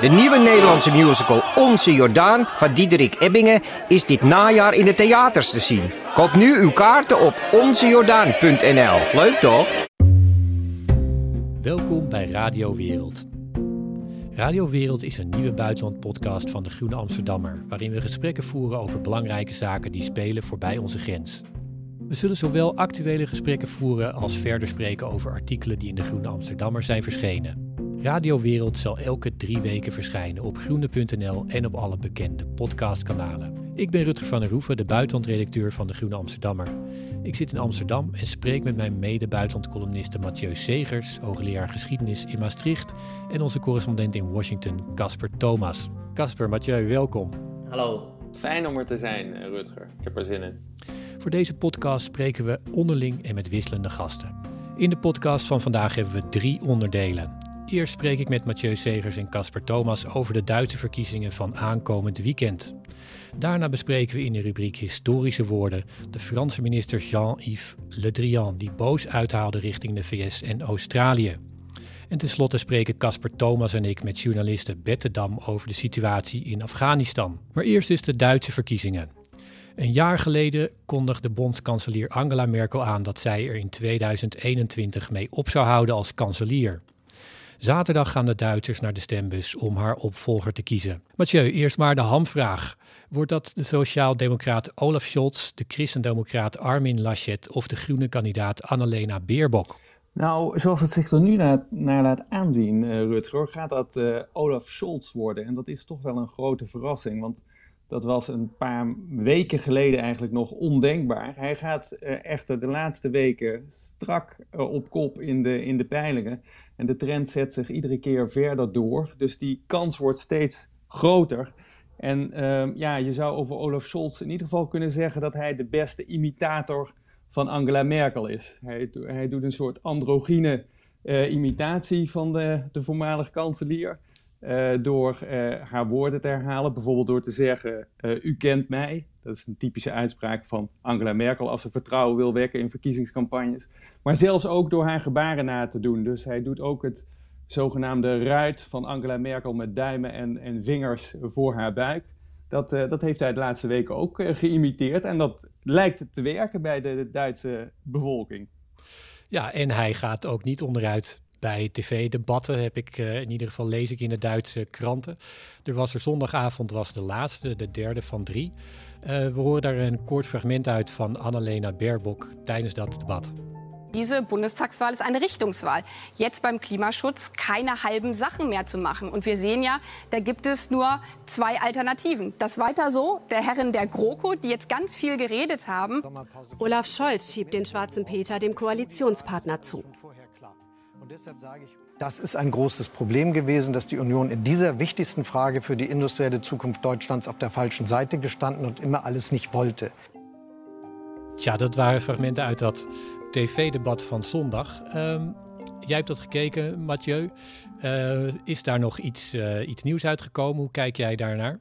De nieuwe Nederlandse musical Onze Jordaan van Diederik Ebbingen is dit najaar in de theaters te zien. Koop nu uw kaarten op onzejordaan.nl. Leuk toch? Welkom bij Radio Wereld. Radio Wereld is een nieuwe buitenlandpodcast van de Groene Amsterdammer, waarin we gesprekken voeren over belangrijke zaken die spelen voorbij onze grens. We zullen zowel actuele gesprekken voeren als verder spreken over artikelen die in de Groene Amsterdammer zijn verschenen. Radio Wereld zal elke drie weken verschijnen op groene.nl en op alle bekende podcastkanalen. Ik ben Rutger van der Roeven, de buitenlandredacteur van de Groene Amsterdammer. Ik zit in Amsterdam en spreek met mijn mede-buitenlandcolumniste Mathieu Segers, hoogleraar geschiedenis in Maastricht, en onze correspondent in Washington, Casper Thomas. Casper, Mathieu, welkom. Hallo, fijn om er te zijn, eh, Rutger. Ik heb er zin in. Voor deze podcast spreken we onderling en met wisselende gasten. In de podcast van vandaag hebben we drie onderdelen. Eerst spreek ik met Mathieu Segers en Casper Thomas over de Duitse verkiezingen van aankomend weekend. Daarna bespreken we in de rubriek Historische Woorden de Franse minister Jean-Yves Le Drian, die boos uithaalde richting de VS en Australië. En tenslotte spreken Casper Thomas en ik met journaliste Bette Dam over de situatie in Afghanistan. Maar eerst is de Duitse verkiezingen. Een jaar geleden kondigde bondskanselier Angela Merkel aan dat zij er in 2021 mee op zou houden als kanselier. Zaterdag gaan de Duitsers naar de stembus om haar opvolger te kiezen. Mathieu, eerst maar de hamvraag. Wordt dat de sociaal-democraat Olaf Scholz, de christendemocraat Armin Laschet of de groene kandidaat Annalena Baerbock? Nou, zoals het zich er nu naar, laat aanzien, uh, Rutger, gaat dat uh, Olaf Scholz worden. En dat is toch wel een grote verrassing, want dat was een paar weken geleden eigenlijk nog ondenkbaar. Hij gaat uh, echter de laatste weken strak op kop in de, in de peilingen. En de trend zet zich iedere keer verder door. Dus die kans wordt steeds groter. En uh, ja, je zou over Olaf Scholz in ieder geval kunnen zeggen dat hij de beste imitator van Angela Merkel is. Hij, hij doet een soort androgyne uh, imitatie van de, de voormalige kanselier. Uh, door uh, haar woorden te herhalen, bijvoorbeeld door te zeggen: U kent mij. Dat is een typische uitspraak van Angela Merkel als ze vertrouwen wil wekken in verkiezingscampagnes. Maar zelfs ook door haar gebaren na te doen. Dus hij doet ook het zogenaamde ruit van Angela Merkel met duimen en, en vingers voor haar buik. Dat, dat heeft hij de laatste weken ook geïmiteerd. En dat lijkt te werken bij de Duitse bevolking. Ja, en hij gaat ook niet onderuit bij tv-debatten heb ik, uh, in ieder geval lees ik in de Duitse kranten. Er was er zondagavond, was de laatste, de derde van drie. Uh, we horen daar een kort fragment uit van Annalena Baerbock tijdens dat debat. Diese Bundestagswahl ist eine Richtungswahl. Jetzt beim Klimaschutz keine halben Sachen mehr zu machen. Und wir sehen ja, da gibt es nur zwei Alternativen. Das weiter so, der Herren der GroKo, die jetzt ganz viel geredet haben. Olaf Scholz schiebt den schwarzen Peter dem Koalitionspartner zu. Das ist ein großes Problem gewesen, dass die Union in dieser wichtigsten Frage für die industrielle Zukunft Deutschlands auf der falschen Seite gestanden und immer alles nicht wollte. Tja, dat waren fragmenten uit dat tv-debat van zondag. Um, jij hebt dat gekeken, Mathieu. Uh, is daar nog iets, uh, iets nieuws uitgekomen? Hoe kijk jij daarnaar?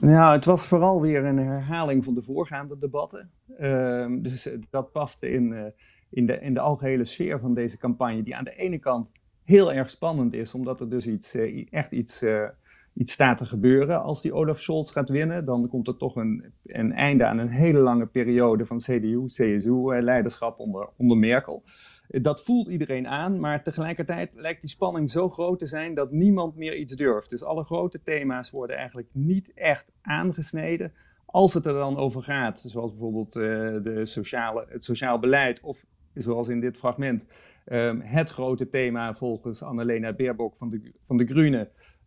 Nou, het was vooral weer een herhaling van de voorgaande debatten. Uh, dus dat paste in, uh, in, de, in de algehele sfeer van deze campagne, die aan de ene kant heel erg spannend is, omdat er dus iets, uh, echt iets, uh, iets staat te gebeuren. Als die Olaf Scholz gaat winnen, dan komt er toch een, een einde aan een hele lange periode van CDU, CSU-leiderschap onder, onder Merkel. Dat voelt iedereen aan, maar tegelijkertijd lijkt die spanning zo groot te zijn dat niemand meer iets durft. Dus alle grote thema's worden eigenlijk niet echt aangesneden. Als het er dan over gaat, zoals bijvoorbeeld de sociale, het sociaal beleid of zoals in dit fragment, um, het grote thema volgens Annalena Baerbock van de, van de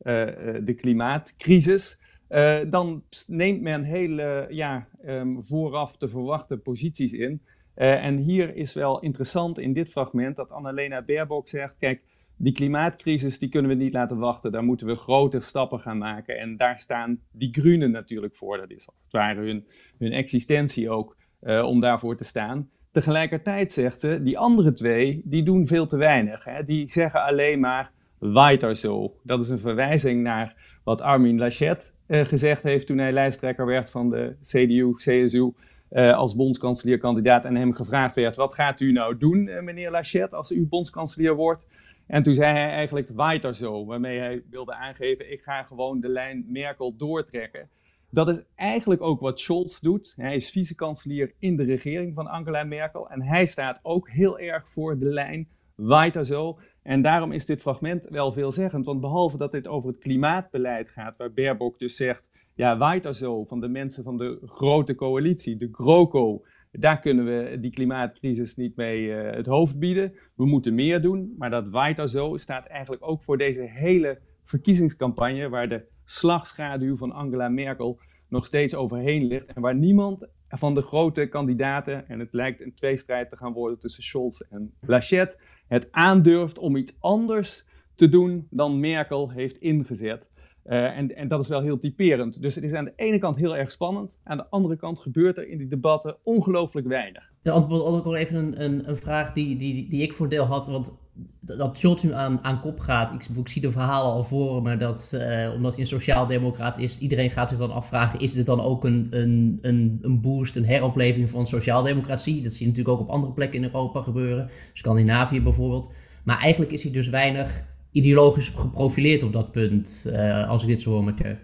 uh, uh, de klimaatcrisis. Uh, dan neemt men hele ja, um, vooraf te verwachten posities in. en hier is wel interessant in dit fragment dat Annalena Baerbock zegt, kijk, die klimaatcrisis die kunnen we niet laten wachten. Daar moeten we grote stappen gaan maken. En daar staan die Groenen natuurlijk voor. Dat is als het ware hun, hun existentie ook om daarvoor te staan. Tegelijkertijd zegt ze, die andere twee, die doen veel te weinig. Hè? Die zeggen alleen maar weiter zo. Dat is een verwijzing naar wat Armin Laschet uh, gezegd heeft toen hij lijsttrekker werd van de CDU, CSU. Uh, als bondskanselierkandidaat en hem gevraagd werd: wat gaat u nou doen, uh, meneer Laschet, als u bondskanselier wordt? En toen zei hij eigenlijk weiter zo, waarmee hij wilde aangeven: ik ga gewoon de lijn Merkel doortrekken. Dat is eigenlijk ook wat Scholz doet. Hij is vicekanselier in de regering van Angela Merkel. En hij staat ook heel erg voor de lijn weiter zo. En daarom is dit fragment wel veelzeggend. Want behalve dat dit over het klimaatbeleid gaat, waar Baerbock dus zegt: ja, weiter zo van de mensen van de grote coalitie, de GroKo. Daar kunnen we die klimaatcrisis niet mee uh, het hoofd bieden. We moeten meer doen. Maar dat weiter zo staat eigenlijk ook voor deze hele verkiezingscampagne, waar de slagschaduw van Angela Merkel nog steeds overheen ligt. En waar niemand van de grote kandidaten, en het lijkt een tweestrijd te gaan worden tussen Scholz en Laschet, het aandurft om iets anders te doen dan Merkel heeft ingezet. Uh, en, en, dat is wel heel typerend. Dus het is aan de ene kant heel erg spannend. Aan de andere kant gebeurt er in die debatten ongelooflijk weinig. Ja, antwoord ook nog even een, een, een, vraag die, die, die ik voor deel had. Want dat Scholz nu aan, aan kop gaat. Ik, zie de verhalen al voor me dat, uh, omdat hij een sociaaldemocraat is, iedereen gaat zich dan afvragen: is dit dan ook een, een, een, een boost, een heropleving van sociaaldemocratie? Dat zie je natuurlijk ook op andere plekken in Europa gebeuren, Scandinavië bijvoorbeeld. Maar eigenlijk is hij dus weinig ideologisch geprofileerd op dat punt, uh, als ik dit zo hoor, Mathieu.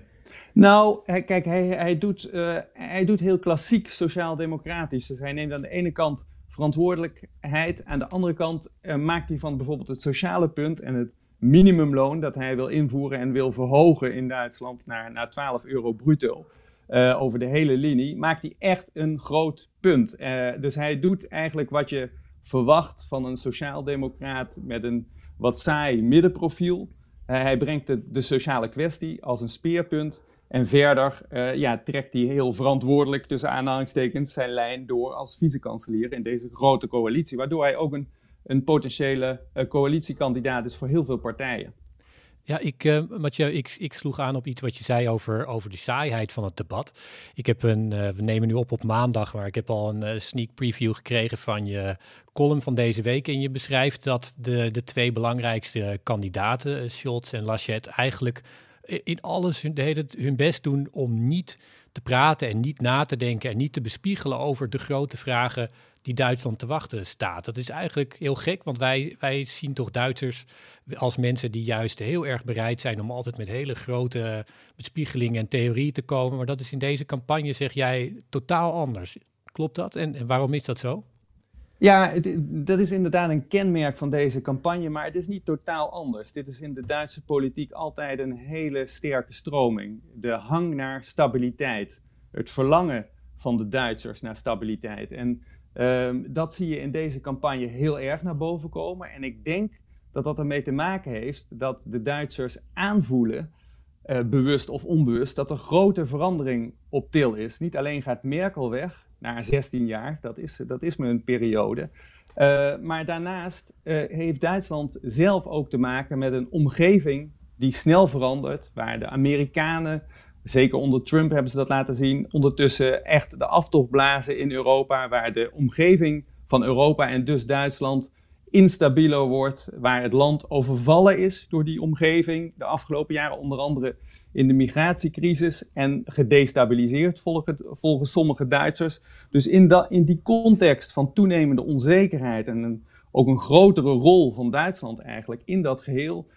Nou, kijk, hij, hij, doet, uh, hij doet heel klassiek sociaal-democratisch. Dus hij neemt aan de ene kant verantwoordelijkheid. Aan de andere kant uh, maakt hij van bijvoorbeeld het sociale punt en het minimumloon dat hij wil invoeren en wil verhogen in Duitsland naar, naar 12 euro bruto. Uh, over de hele linie, maakt hij echt een groot punt. Dus hij doet eigenlijk wat je verwacht van een sociaaldemocraat met een wat saai middenprofiel. hij brengt de, de, sociale kwestie als een speerpunt. En verder uh, ja, trekt hij heel verantwoordelijk tussen aanhalingstekens zijn lijn door als vicekanselier in deze grote coalitie. Waardoor hij ook een, een potentiële uh, coalitiekandidaat is voor heel veel partijen. Ja, ik, uh, Mathieu, ik, ik sloeg aan op iets wat je zei over, over de saaiheid van het debat. Ik heb een, we nemen nu op op maandag, maar ik heb al een sneak preview gekregen van je column van deze week. En je beschrijft dat de, de twee belangrijkste kandidaten, Scholz en Laschet, eigenlijk in alles hun, hun best doen om niet te praten en niet na te denken en niet te bespiegelen over de grote vragen die Duitsland te wachten staat. Dat is eigenlijk heel gek, want wij, wij zien toch Duitsers als mensen die juist heel erg bereid zijn om altijd met hele grote bespiegelingen en theorieën te komen. Maar dat is in deze campagne, zeg jij, totaal anders. Klopt dat? En waarom is dat zo? Ja, dat is inderdaad een kenmerk van deze campagne, maar het is niet totaal anders. Dit is in de Duitse politiek altijd een hele sterke stroming. De hang naar stabiliteit, het verlangen van de Duitsers naar stabiliteit. En um, dat zie je in deze campagne heel erg naar boven komen. En ik denk dat dat ermee te maken heeft dat de Duitsers aanvoelen, uh, bewust of onbewust, dat er grote verandering op til is. Niet alleen gaat Merkel weg, na 16 jaar. Dat is, dat is een periode. Uh, maar daarnaast uh, heeft Duitsland zelf ook te maken met een omgeving die snel verandert, waar de Amerikanen, zeker onder Trump hebben ze dat laten zien, ondertussen echt de aftocht blazen in Europa, waar de omgeving van Europa en dus Duitsland instabieler wordt, waar het land overvallen is door die omgeving. De afgelopen jaren onder andere in de migratiecrisis en gedestabiliseerd volgens, sommige Duitsers. Dus in, in die context van toenemende onzekerheid en ook een grotere rol van Duitsland eigenlijk in dat geheel,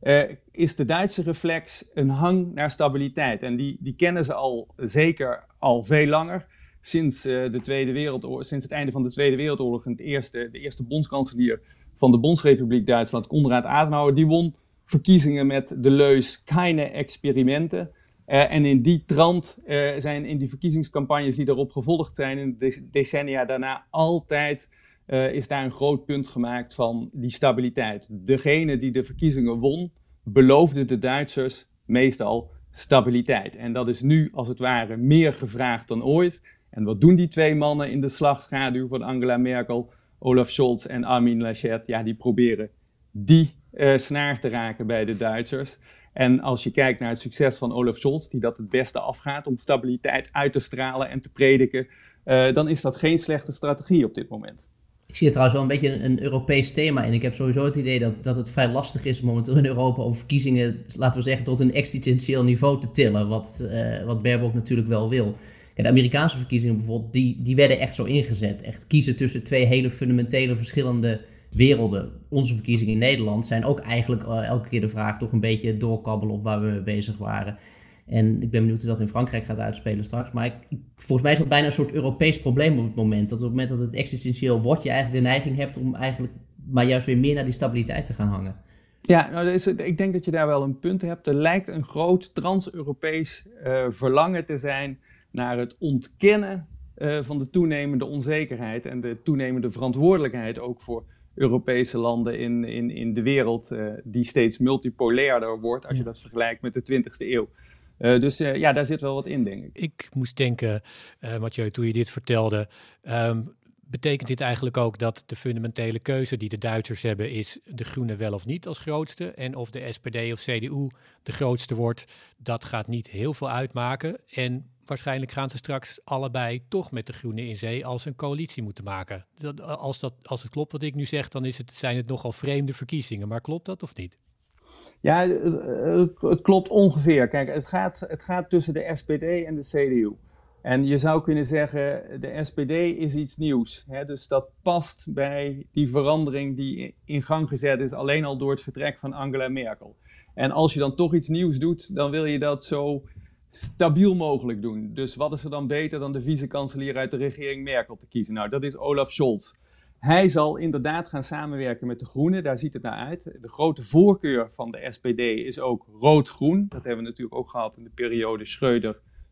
eh, is de Duitse reflex een hang naar stabiliteit. En die, die kennen ze al zeker al veel langer. Sinds, uh, de Tweede Wereldoorlog, sinds het einde van de Tweede Wereldoorlog, het eerste, de eerste bondskanselier van de Bondsrepubliek Duitsland, Konrad Adenauer, die won verkiezingen met de leus keine experimenten. Uh, en in die trant uh, zijn in die verkiezingscampagnes die daarop gevolgd zijn, in de decennia daarna, altijd uh, is daar een groot punt gemaakt van die stabiliteit. Degene die de verkiezingen won, beloofde de Duitsers meestal stabiliteit. En dat is nu als het ware meer gevraagd dan ooit. En wat doen die twee mannen in de slagschaduw van Angela Merkel, Olaf Scholz en Armin Laschet? Ja, die proberen die uh, snaar te raken bij de Duitsers. En als je kijkt naar het succes van Olaf Scholz, die dat het beste afgaat om stabiliteit uit te stralen en te prediken, uh, dan is dat geen slechte strategie op dit moment. Ik zie er trouwens wel een beetje een, Europees thema in. Ik heb sowieso het idee dat, dat het vrij lastig is momenteel in Europa om verkiezingen, laten we zeggen, tot een existentieel niveau te tillen. Wat, uh, wat Baerbock natuurlijk wel wil. De Amerikaanse verkiezingen bijvoorbeeld, die, die werden echt zo ingezet. Echt kiezen tussen twee hele fundamentele verschillende werelden. Onze verkiezingen in Nederland zijn ook eigenlijk uh, elke keer de vraag toch een beetje doorkabbelen op waar we mee bezig waren. En ik ben benieuwd hoe dat in Frankrijk gaat uitspelen straks. Maar ik, volgens mij is dat bijna een soort Europees probleem op het moment. Dat op het moment dat het existentieel wordt, je eigenlijk de neiging hebt om eigenlijk maar juist weer meer naar die stabiliteit te gaan hangen. Ja, nou, ik denk dat je daar wel een punt hebt. Er lijkt een groot trans-Europees uh, verlangen te zijn naar het ontkennen uh, van de toenemende onzekerheid en de toenemende verantwoordelijkheid ook voor Europese landen in, in, in de wereld, uh, die steeds multipolairder wordt als je dat vergelijkt met de 20e eeuw. Uh, dus uh, ja, daar zit wel wat in, denk ik. Ik moest denken, uh, Mathieu, toen je dit vertelde. Um, betekent dit eigenlijk ook dat de fundamentele keuze die de Duitsers hebben is de Groenen wel of niet als grootste? En of de SPD of CDU de grootste wordt, dat gaat niet heel veel uitmaken. En waarschijnlijk gaan ze straks allebei toch met de Groenen in zee als een coalitie moeten maken. Dat, als, dat, als het klopt wat ik nu zeg, dan is het, zijn het nogal vreemde verkiezingen. Maar klopt dat of niet? Ja, het klopt ongeveer. Kijk, het gaat, het gaat tussen de SPD en de CDU. En je zou kunnen zeggen, de SPD is iets nieuws. Hè? Dus dat past bij die verandering die in gang gezet is, alleen al door het vertrek van Angela Merkel. En als je dan toch iets nieuws doet, dan wil je dat zo stabiel mogelijk doen. Dus wat is er dan beter dan de vice-kanselier uit de regering Merkel te kiezen? Nou, dat is Olaf Scholz. Hij zal inderdaad gaan samenwerken met de Groenen, daar ziet het naar uit. De grote voorkeur van de SPD is ook rood-groen. Dat hebben we natuurlijk ook gehad in de periode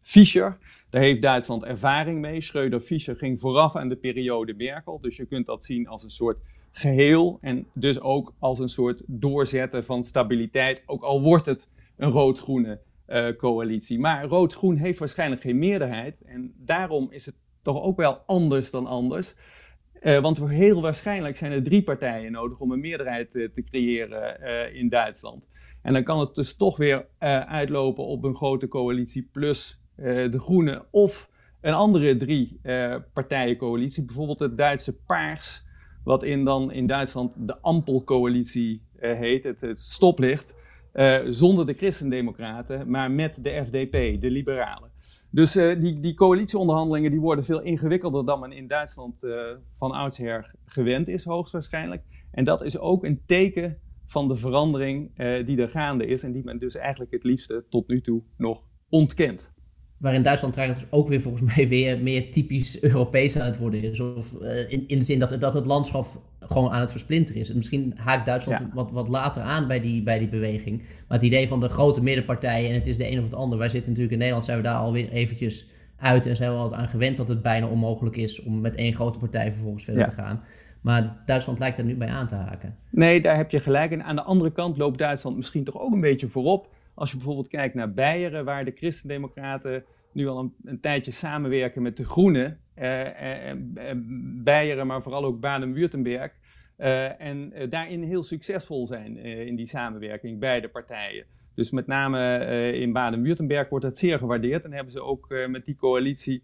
Schreuder-Fischer. Daar heeft Duitsland ervaring mee. Schreuder-Fischer ging vooraf aan de periode Merkel. Dus je kunt dat zien als een soort geheel en dus ook als een soort doorzetten van stabiliteit, ook al wordt het een rood-groene uh, coalitie. Maar rood-groen heeft waarschijnlijk geen meerderheid en daarom is het toch ook wel anders dan anders. Uh, want heel waarschijnlijk zijn er drie partijen nodig om een meerderheid uh, te creëren in Duitsland. En dan kan het dus toch weer uitlopen op een grote coalitie plus de Groenen of een andere drie partijencoalitie. Bijvoorbeeld het Duitse Paars, wat in, dan in Duitsland de Ampelcoalitie heet, het, stoplicht. zonder de Christendemocraten, maar met de FDP, de Liberalen. Dus die, die coalitieonderhandelingen die worden veel ingewikkelder dan men in Duitsland van oudsher gewend is, hoogstwaarschijnlijk. En dat is ook een teken van de verandering die er gaande is en die men dus eigenlijk het liefste tot nu toe nog ontkent waarin Duitsland trouwens ook weer volgens mij weer meer typisch Europees aan het worden is. Of, uh, in, in de zin dat, dat het landschap gewoon aan het versplinteren is. Misschien haakt Duitsland ja. wat, wat later aan bij die, bij die beweging. Maar het idee van de grote middenpartijen en het is de een of het ander. Wij zitten natuurlijk in Nederland, zijn we daar alweer eventjes uit en zijn we altijd aan gewend dat het bijna onmogelijk is om met één grote partij vervolgens verder ja. te gaan. Maar Duitsland lijkt er nu bij aan te haken. Nee, daar heb je gelijk. En aan de andere kant loopt Duitsland misschien toch ook een beetje voorop. Als je bijvoorbeeld kijkt naar Beieren, waar de christendemocraten nu al een, een tijdje samenwerken met de Groenen. Uh, uh, Beieren, maar vooral ook Baden-Württemberg. Uh, en daarin heel succesvol zijn in die samenwerking, beide partijen. Dus met name in Baden-Württemberg wordt dat zeer gewaardeerd. En hebben ze ook met die coalitie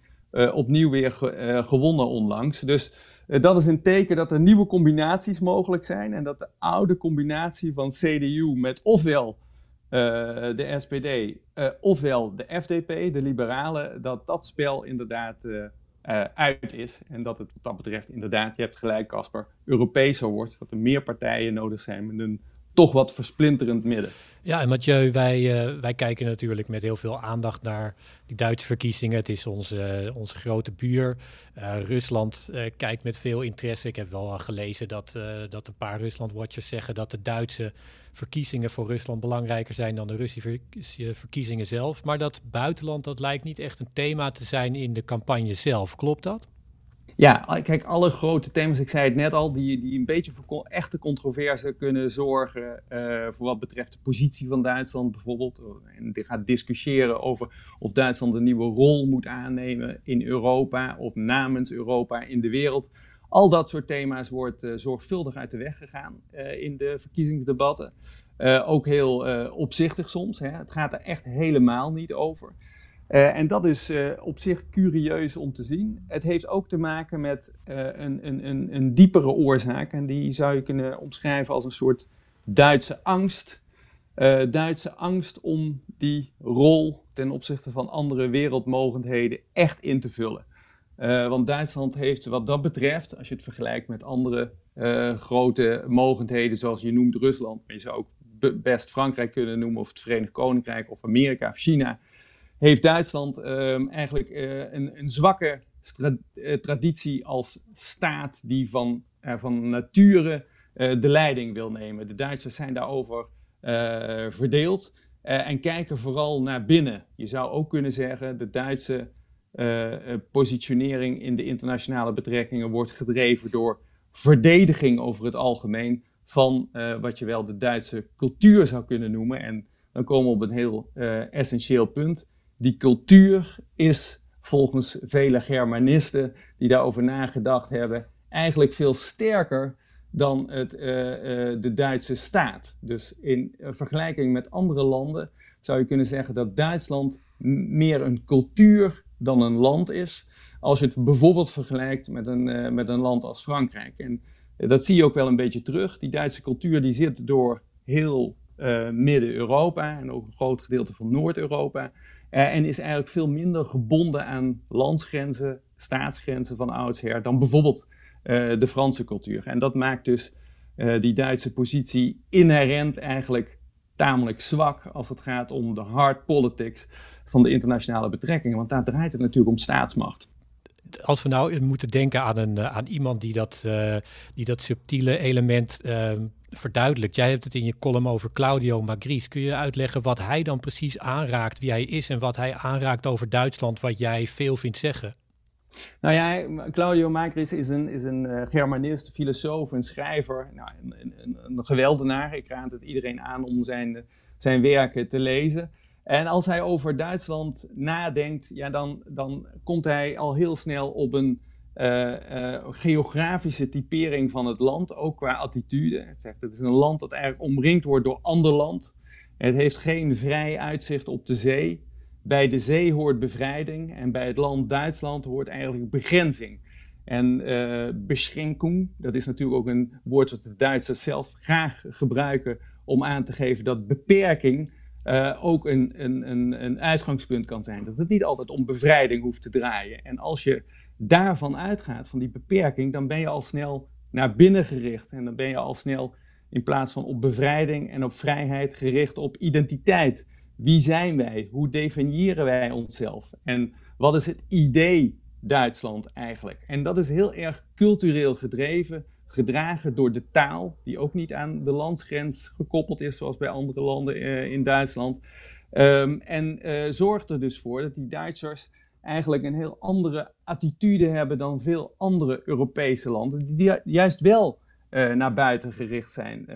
opnieuw weer ge gewonnen onlangs. Dus dat is een teken dat er nieuwe combinaties mogelijk zijn. En dat de oude combinatie van CDU met ofwel de SPD uh, ofwel de FDP, de liberalen, dat dat spel inderdaad uh, uit is. En dat het wat dat betreft inderdaad, je hebt gelijk Casper, Europeeser wordt. Dat er meer partijen nodig zijn met een toch wat versplinterend midden. Ja, en Mathieu, wij, uh, wij kijken natuurlijk met heel veel aandacht naar die Duitse verkiezingen. Het is onze, onze grote buur. Uh, Rusland kijkt met veel interesse. Ik heb wel gelezen dat, dat een paar Rusland-watchers zeggen dat de Duitse verkiezingen voor Rusland belangrijker zijn dan de Russische verkiezingen zelf. Maar dat buitenland, dat lijkt niet echt een thema te zijn in de campagne zelf. Klopt dat? Ja, kijk, alle grote thema's, ik zei het net al, die, die een beetje voor echte controverse kunnen zorgen. Uh, voor wat betreft de positie van Duitsland bijvoorbeeld. En die gaat discussiëren over of Duitsland een nieuwe rol moet aannemen in Europa of namens Europa in de wereld. Al dat soort thema's wordt zorgvuldig uit de weg gegaan in de verkiezingsdebatten. ook heel opzichtig soms. Hè. Het gaat er echt helemaal niet over. En dat is op zich curieus om te zien. Het heeft ook te maken met een, een, een, een diepere oorzaak. En die zou je kunnen omschrijven als een soort Duitse angst Duitse angst om die rol ten opzichte van andere wereldmogendheden echt in te vullen. Want Duitsland heeft wat dat betreft, als je het vergelijkt met andere grote mogendheden, zoals je noemt Rusland, maar je zou ook best Frankrijk kunnen noemen, of het Verenigd Koninkrijk, of Amerika, of China, heeft Duitsland um, eigenlijk een, een, zwakke traditie als staat die van, van nature de leiding wil nemen. De Duitsers zijn daarover verdeeld. En kijken vooral naar binnen. Je zou ook kunnen zeggen, de Duitse positionering in de internationale betrekkingen wordt gedreven door verdediging over het algemeen van wat je wel de Duitse cultuur zou kunnen noemen. En dan komen we op een heel essentieel punt. Die cultuur is volgens vele Germanisten die daarover nagedacht hebben, eigenlijk veel sterker dan het, uh, uh, de Duitse staat. Dus in vergelijking met andere landen zou je kunnen zeggen dat Duitsland meer een cultuur dan een land is. Als je het bijvoorbeeld vergelijkt met een, uh, met een land als Frankrijk. En dat zie je ook wel een beetje terug. Die Duitse cultuur die zit door heel Midden-Europa en ook een groot gedeelte van Noord-Europa. en is eigenlijk veel minder gebonden aan landsgrenzen, staatsgrenzen van oudsher dan bijvoorbeeld uh, de Franse cultuur. En dat maakt dus die Duitse positie inherent eigenlijk tamelijk zwak als het gaat om de hard politics van de internationale betrekkingen. Want daar draait het natuurlijk om staatsmacht als we nou moeten denken aan, een, aan iemand die dat, uh, die dat subtiele element uh, verduidelijkt. Jij hebt het in je column over Claudio Magris. Kun je uitleggen wat hij dan precies aanraakt, wie hij is en wat hij aanraakt over Duitsland, wat jij veel vindt zeggen? Nou ja, Claudio Magris is een, is een Germanist, filosoof, een schrijver, nou, een, een, een, geweldenaar. Ik raad het iedereen aan om zijn, zijn werken te lezen. En als hij over Duitsland nadenkt, ja, dan, dan komt hij al heel snel op een uh, uh, geografische typering van het land, ook qua attitude. Het zegt het is een land dat eigenlijk omringd wordt door ander land. Het heeft geen vrij uitzicht op de zee. Bij de zee hoort bevrijding en bij het land Duitsland hoort eigenlijk begrenzing. En uh, beschränkung, dat is natuurlijk ook een woord dat de Duitsers zelf graag gebruiken om aan te geven dat beperking uh, ook een, een, een, een uitgangspunt kan zijn. Dat het niet altijd om bevrijding hoeft te draaien. En als je daarvan uitgaat, van die beperking, dan ben je al snel naar binnen gericht. En dan ben je al snel in plaats van op bevrijding en op vrijheid gericht op identiteit. Wie zijn wij? Hoe definiëren wij onszelf? En wat is het idee Duitsland eigenlijk? En dat is heel erg cultureel gedreven, gedragen door de taal, die ook niet aan de landsgrens gekoppeld is, zoals bij andere landen uh, in Duitsland. Um, en uh, zorgt er dus voor dat die Duitsers eigenlijk een heel andere attitude hebben dan veel andere Europese landen, die juist wel uh, naar buiten gericht zijn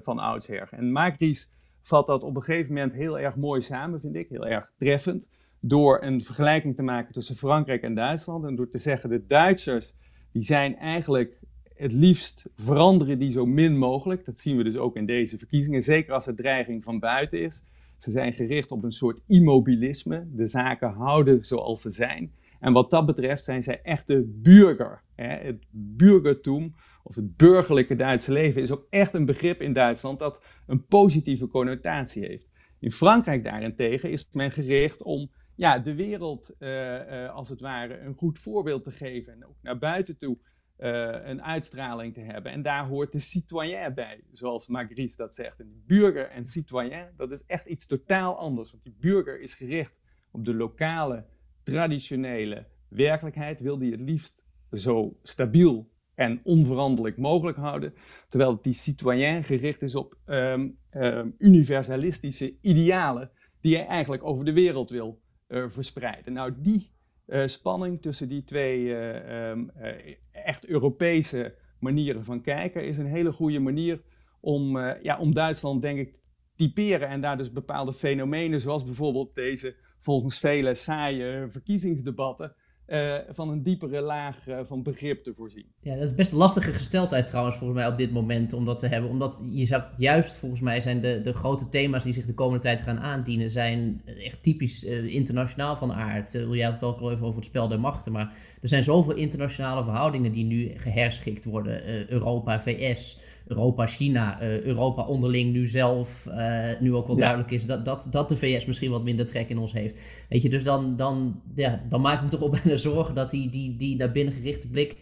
van oudsher. En Maakries vat dat op een gegeven moment heel erg mooi samen, vind ik, heel erg treffend. Door een vergelijking te maken tussen Frankrijk en Duitsland. En door te zeggen, de Duitsers, die zijn eigenlijk het liefst veranderen die zo min mogelijk. Dat zien we dus ook in deze verkiezingen, zeker als er dreiging van buiten is. Ze zijn gericht op een soort immobilisme, de zaken houden zoals ze zijn. En wat dat betreft zijn zij echt de burger. Het burgertum of het burgerlijke Duitse leven is ook echt een begrip in Duitsland dat een positieve connotatie heeft. In Frankrijk daarentegen is men gericht om ja, de wereld uh, uh, als het ware een goed voorbeeld te geven en ook naar buiten toe een uitstraling te hebben. En daar hoort de citoyen bij, zoals Magritte dat zegt. En burger en citoyen, dat is echt iets totaal anders. Want die burger is gericht op de lokale, traditionele werkelijkheid, wil die het liefst zo stabiel en onveranderlijk mogelijk houden. Terwijl die citoyen gericht is op um, um, universalistische idealen die hij eigenlijk over de wereld wil uh, verspreiden. Nou, die uh, spanning tussen die twee uh, um, echt Europese manieren van kijken is een hele goede manier om, ja, om Duitsland, denk ik, typeren en daar dus bepaalde fenomenen, zoals bijvoorbeeld deze volgens velen saaie verkiezingsdebatten, uh, van een diepere laag uh, van begrip te voorzien. Ja, dat is best een lastige gesteldheid trouwens volgens mij op dit moment om dat te hebben. Omdat je zou, juist volgens mij zijn de, de grote thema's die zich de komende tijd gaan aandienen, zijn echt typisch uh, internationaal van aard. Uh, jij had het ook al even over het spel der machten, maar er zijn zoveel internationale verhoudingen die nu geherschikt worden. Europa, VS, Europa, China, uh, Europa onderling nu zelf, uh, nu ook wel duidelijk is dat, dat, dat de VS misschien wat minder trek in ons heeft. Weet je, dus dan, dan, ja, dan maak ik me toch op bijna zorgen dat die, die, die naar binnen gerichte blik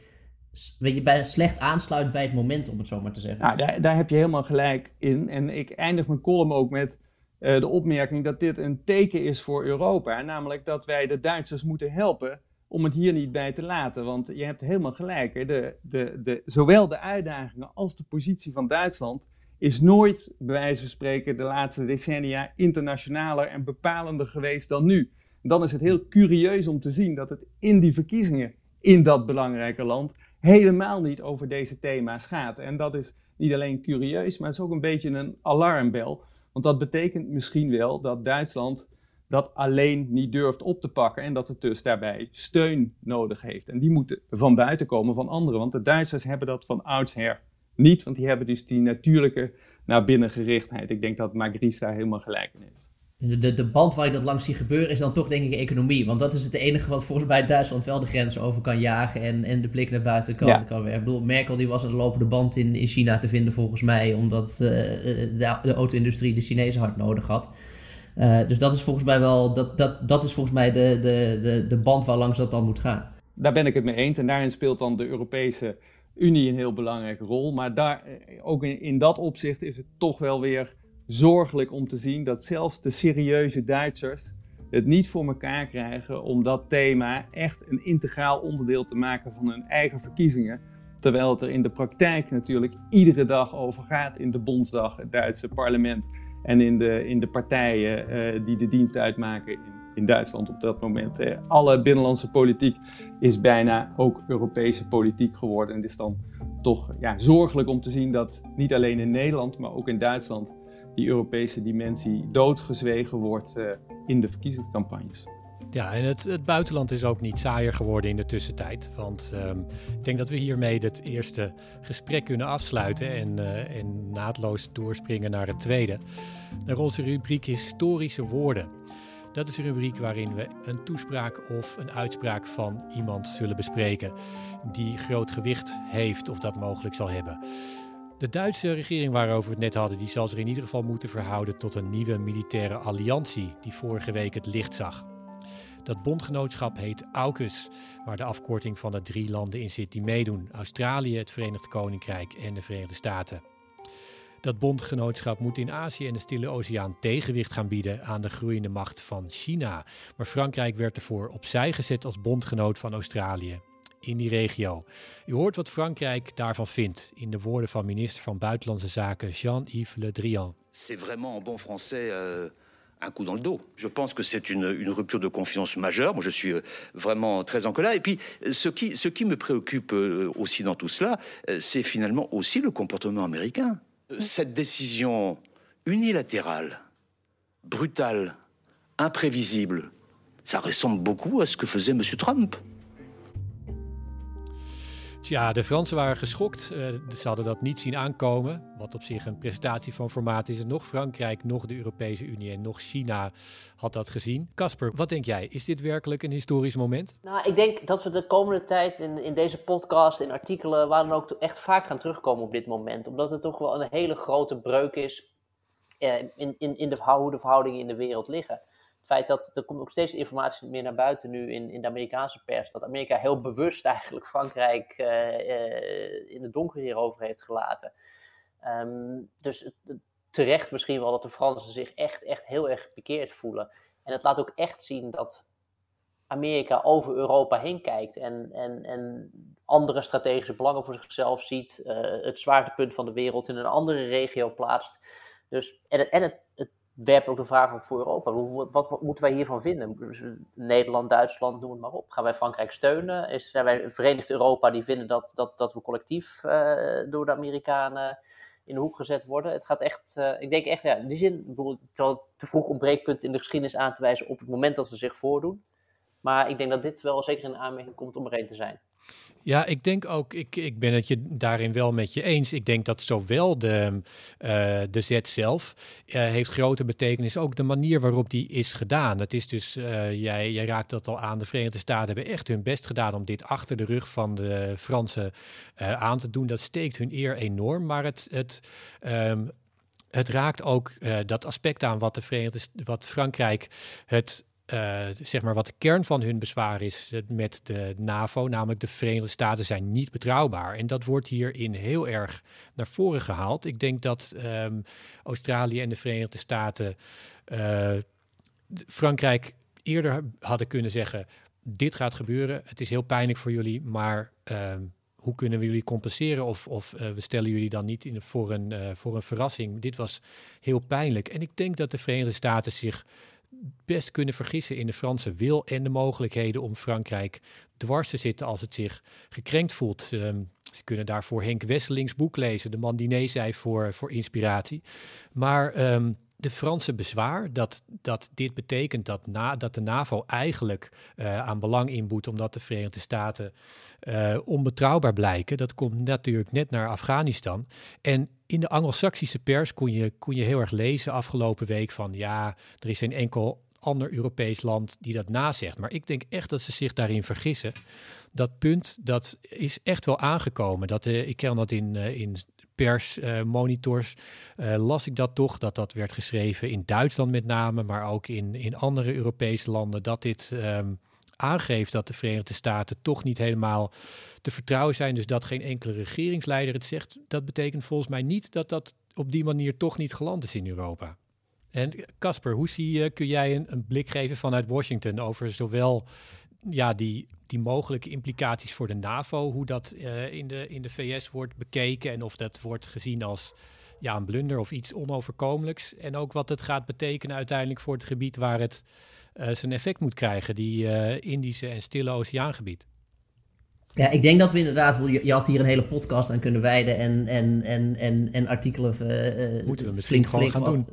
weet je, bijna slecht aansluit bij het moment, om het zo maar te zeggen. Nou, daar, daar heb je helemaal gelijk in. En ik eindig mijn column ook met uh, de opmerking dat dit een teken is voor Europa. Namelijk dat wij de Duitsers moeten helpen om het hier niet bij te laten. Want je hebt helemaal gelijk. Hè? De, de, de, zowel de uitdagingen als de positie van Duitsland is nooit, bij wijze van spreken, de laatste decennia internationaler en bepalender geweest dan nu. Dan is het heel curieus om te zien dat het in die verkiezingen in dat belangrijke land helemaal niet over deze thema's gaat. En dat is niet alleen curieus, maar het is ook een beetje een alarmbel. Want dat betekent misschien wel dat Duitsland dat alleen niet durft op te pakken en dat het dus daarbij steun nodig heeft. En die moeten van buiten komen van anderen, want de Duitsers hebben dat van oudsher niet, want die hebben dus die natuurlijke naar binnen gerichtheid. Ik denk dat Magrice daar helemaal gelijk in heeft. De, de band waar je dat langs ziet gebeuren is dan toch denk ik economie. Want dat is het enige wat volgens mij Duitsland wel de grens over kan jagen en, en de blik naar buiten kan, kan werken. Ik bedoel, Merkel die was een lopende band in, in China te vinden volgens mij, omdat uh, de, de auto-industrie de Chinezen hard nodig had. Uh, dus dat is volgens mij wel, dat, dat, dat is volgens mij de, de, de, de band waar langs dat dan moet gaan. Daar ben ik het mee eens en daarin speelt dan de Europese Unie een heel belangrijke rol. Maar daar, eh, ook in, in dat opzicht is het toch wel weer zorgelijk om te zien dat zelfs de serieuze Duitsers het niet voor elkaar krijgen om dat thema echt een integraal onderdeel te maken van hun eigen verkiezingen. Terwijl het er in de praktijk natuurlijk iedere dag over gaat in de Bondsdag, het Duitse parlement en in de, in de partijen uh, die de dienst uitmaken in, in Duitsland op dat moment. Uh, alle binnenlandse politiek is bijna ook Europese politiek geworden. En het is dan toch ja, zorgelijk om te zien dat niet alleen in Nederland, maar ook in Duitsland die Europese dimensie doodgezwegen wordt uh, in de verkiezingscampagnes. Ja, en het, het, buitenland is ook niet saaier geworden in de tussentijd. Want um, ik denk dat we hiermee het eerste gesprek kunnen afsluiten en, uh, en naadloos doorspringen naar het tweede. Naar onze rubriek Historische Woorden. Dat is een rubriek waarin we een toespraak of een uitspraak van iemand zullen bespreken die groot gewicht heeft of dat mogelijk zal hebben. De Duitse regering waarover we het net hadden, die zal zich in ieder geval moeten verhouden tot een nieuwe militaire alliantie die vorige week het licht zag. Dat bondgenootschap heet AUKUS, waar de afkorting van de drie landen in zit die meedoen: Australië, het Verenigd Koninkrijk en de Verenigde Staten. Dat bondgenootschap moet in Azië en de Stille Oceaan tegenwicht gaan bieden aan de groeiende macht van China. Maar Frankrijk werd ervoor opzij gezet als bondgenoot van Australië in die regio. U hoort wat Frankrijk daarvan vindt in de woorden van minister van Buitenlandse Zaken Jean-Yves Le Drian. C'est vraiment en bon français euh, un coup dans le dos. Je pense que c'est une, une, rupture de confiance majeure. Moi, je suis euh, vraiment très en colère. Et puis, ce qui, ce qui me préoccupe euh, aussi dans tout cela, euh, c'est finalement aussi le comportement américain. Cette décision unilatérale, brutale, imprévisible, ça ressemble beaucoup à ce que faisait M. Trump. Ja, de Fransen waren geschokt. Uh, ze hadden dat niet zien aankomen. Wat op zich een presentatie van formaat is. Nog Frankrijk, nog de Europese Unie en nog China had dat gezien. Casper, wat denk jij? Is dit werkelijk een historisch moment? Nou, ik denk dat we de komende tijd in, in deze podcast, in artikelen, waar dan ook echt vaak gaan terugkomen op dit moment. Omdat het toch wel een hele grote breuk is uh, in, in, in de, hoe de verhoudingen in de wereld liggen dat er komt ook steeds informatie meer naar buiten nu in, in de Amerikaanse pers. Dat Amerika heel bewust eigenlijk Frankrijk uh, uh, in het donker hierover heeft gelaten. Um, dus terecht misschien wel dat de Fransen zich echt, echt heel erg bekeerd voelen. En het laat ook echt zien dat Amerika over Europa heen kijkt en, en, en andere strategische belangen voor zichzelf ziet, uh, het zwaartepunt van de wereld in een andere regio plaatst. Dus, en het, en het werpt ook de vraag op voor Europa. Wat, moeten wij hiervan vinden? Nederland, Duitsland, noem het maar op. Gaan wij Frankrijk steunen? Is, zijn wij Verenigd Europa die vinden dat, dat, dat we collectief uh, door de Amerikanen in de hoek gezet worden? Het gaat echt, uh, ik denk echt, ja, in die zin, ik bedoel, te vroeg om breekpunten in de geschiedenis aan te wijzen op het moment dat ze zich voordoen. Maar ik denk dat dit wel zeker in aanmerking komt om er een te zijn. Ja, ik denk ook, ik, ik ben het je daarin wel met je eens. Ik denk dat zowel de, uh, de zet zelf uh, heeft grote betekenis, ook de manier waarop die is gedaan. Het is dus, uh, jij, jij raakt dat al aan, de Verenigde Staten hebben echt hun best gedaan om dit achter de rug van de Fransen aan te doen. Dat steekt hun eer enorm, maar het, het um, het raakt ook dat aspect aan wat, de Verenigde, wat Frankrijk het uh, zeg maar wat de kern van hun bezwaar is met de NAVO, namelijk de Verenigde Staten zijn niet betrouwbaar. En dat wordt hierin heel erg naar voren gehaald. Ik denk dat um, Australië en de Verenigde Staten uh, Frankrijk eerder hadden kunnen zeggen: dit gaat gebeuren, het is heel pijnlijk voor jullie, maar um, hoe kunnen we jullie compenseren? Of, of we stellen jullie dan niet in, voor, een, voor een verrassing. Dit was heel pijnlijk. En ik denk dat de Verenigde Staten zich best kunnen vergissen in de Franse wil en de mogelijkheden om Frankrijk dwars te zitten als het zich gekrenkt voelt. Um, ze kunnen daarvoor Henk Wesselings boek lezen, de man die nee zei voor, voor inspiratie. Maar um, de Franse bezwaar dat, dat dit betekent dat, na, dat de NAVO eigenlijk uh, aan belang inboet omdat de Verenigde Staten uh, onbetrouwbaar blijken, dat komt natuurlijk net naar Afghanistan. En in de Anglo-Saxische pers kon je, kon je heel erg lezen afgelopen week van ja, er is geen enkel ander Europees land die dat nazegt. Maar ik denk echt dat ze zich daarin vergissen. Dat punt, dat is echt wel aangekomen. Dat, uh, ik ken dat in, uh, in persmonitors uh, las ik dat toch, dat dat werd geschreven in Duitsland met name, maar ook in, in andere Europese landen, dat dit um, aangeeft dat de Verenigde Staten toch niet helemaal te vertrouwen zijn. Dus dat geen enkele regeringsleider het zegt, dat betekent volgens mij niet dat dat op die manier toch niet geland is in Europa. En Casper, hoe zie je, kun jij een, blik geven vanuit Washington over zowel ja, die, die mogelijke implicaties voor de NAVO, hoe dat uh, in, de, in de VS wordt bekeken en of dat wordt gezien als ja, een blunder of iets onoverkomelijks. En ook wat het gaat betekenen uiteindelijk voor het gebied waar het zijn effect moet krijgen, die uh, Indische en Stille Oceaangebied. Ja, ik denk dat we inderdaad, je, je had hier een hele podcast aan kunnen wijden en, en, en, en, en artikelen. Uh, Moeten we misschien gewoon gaan wat. doen.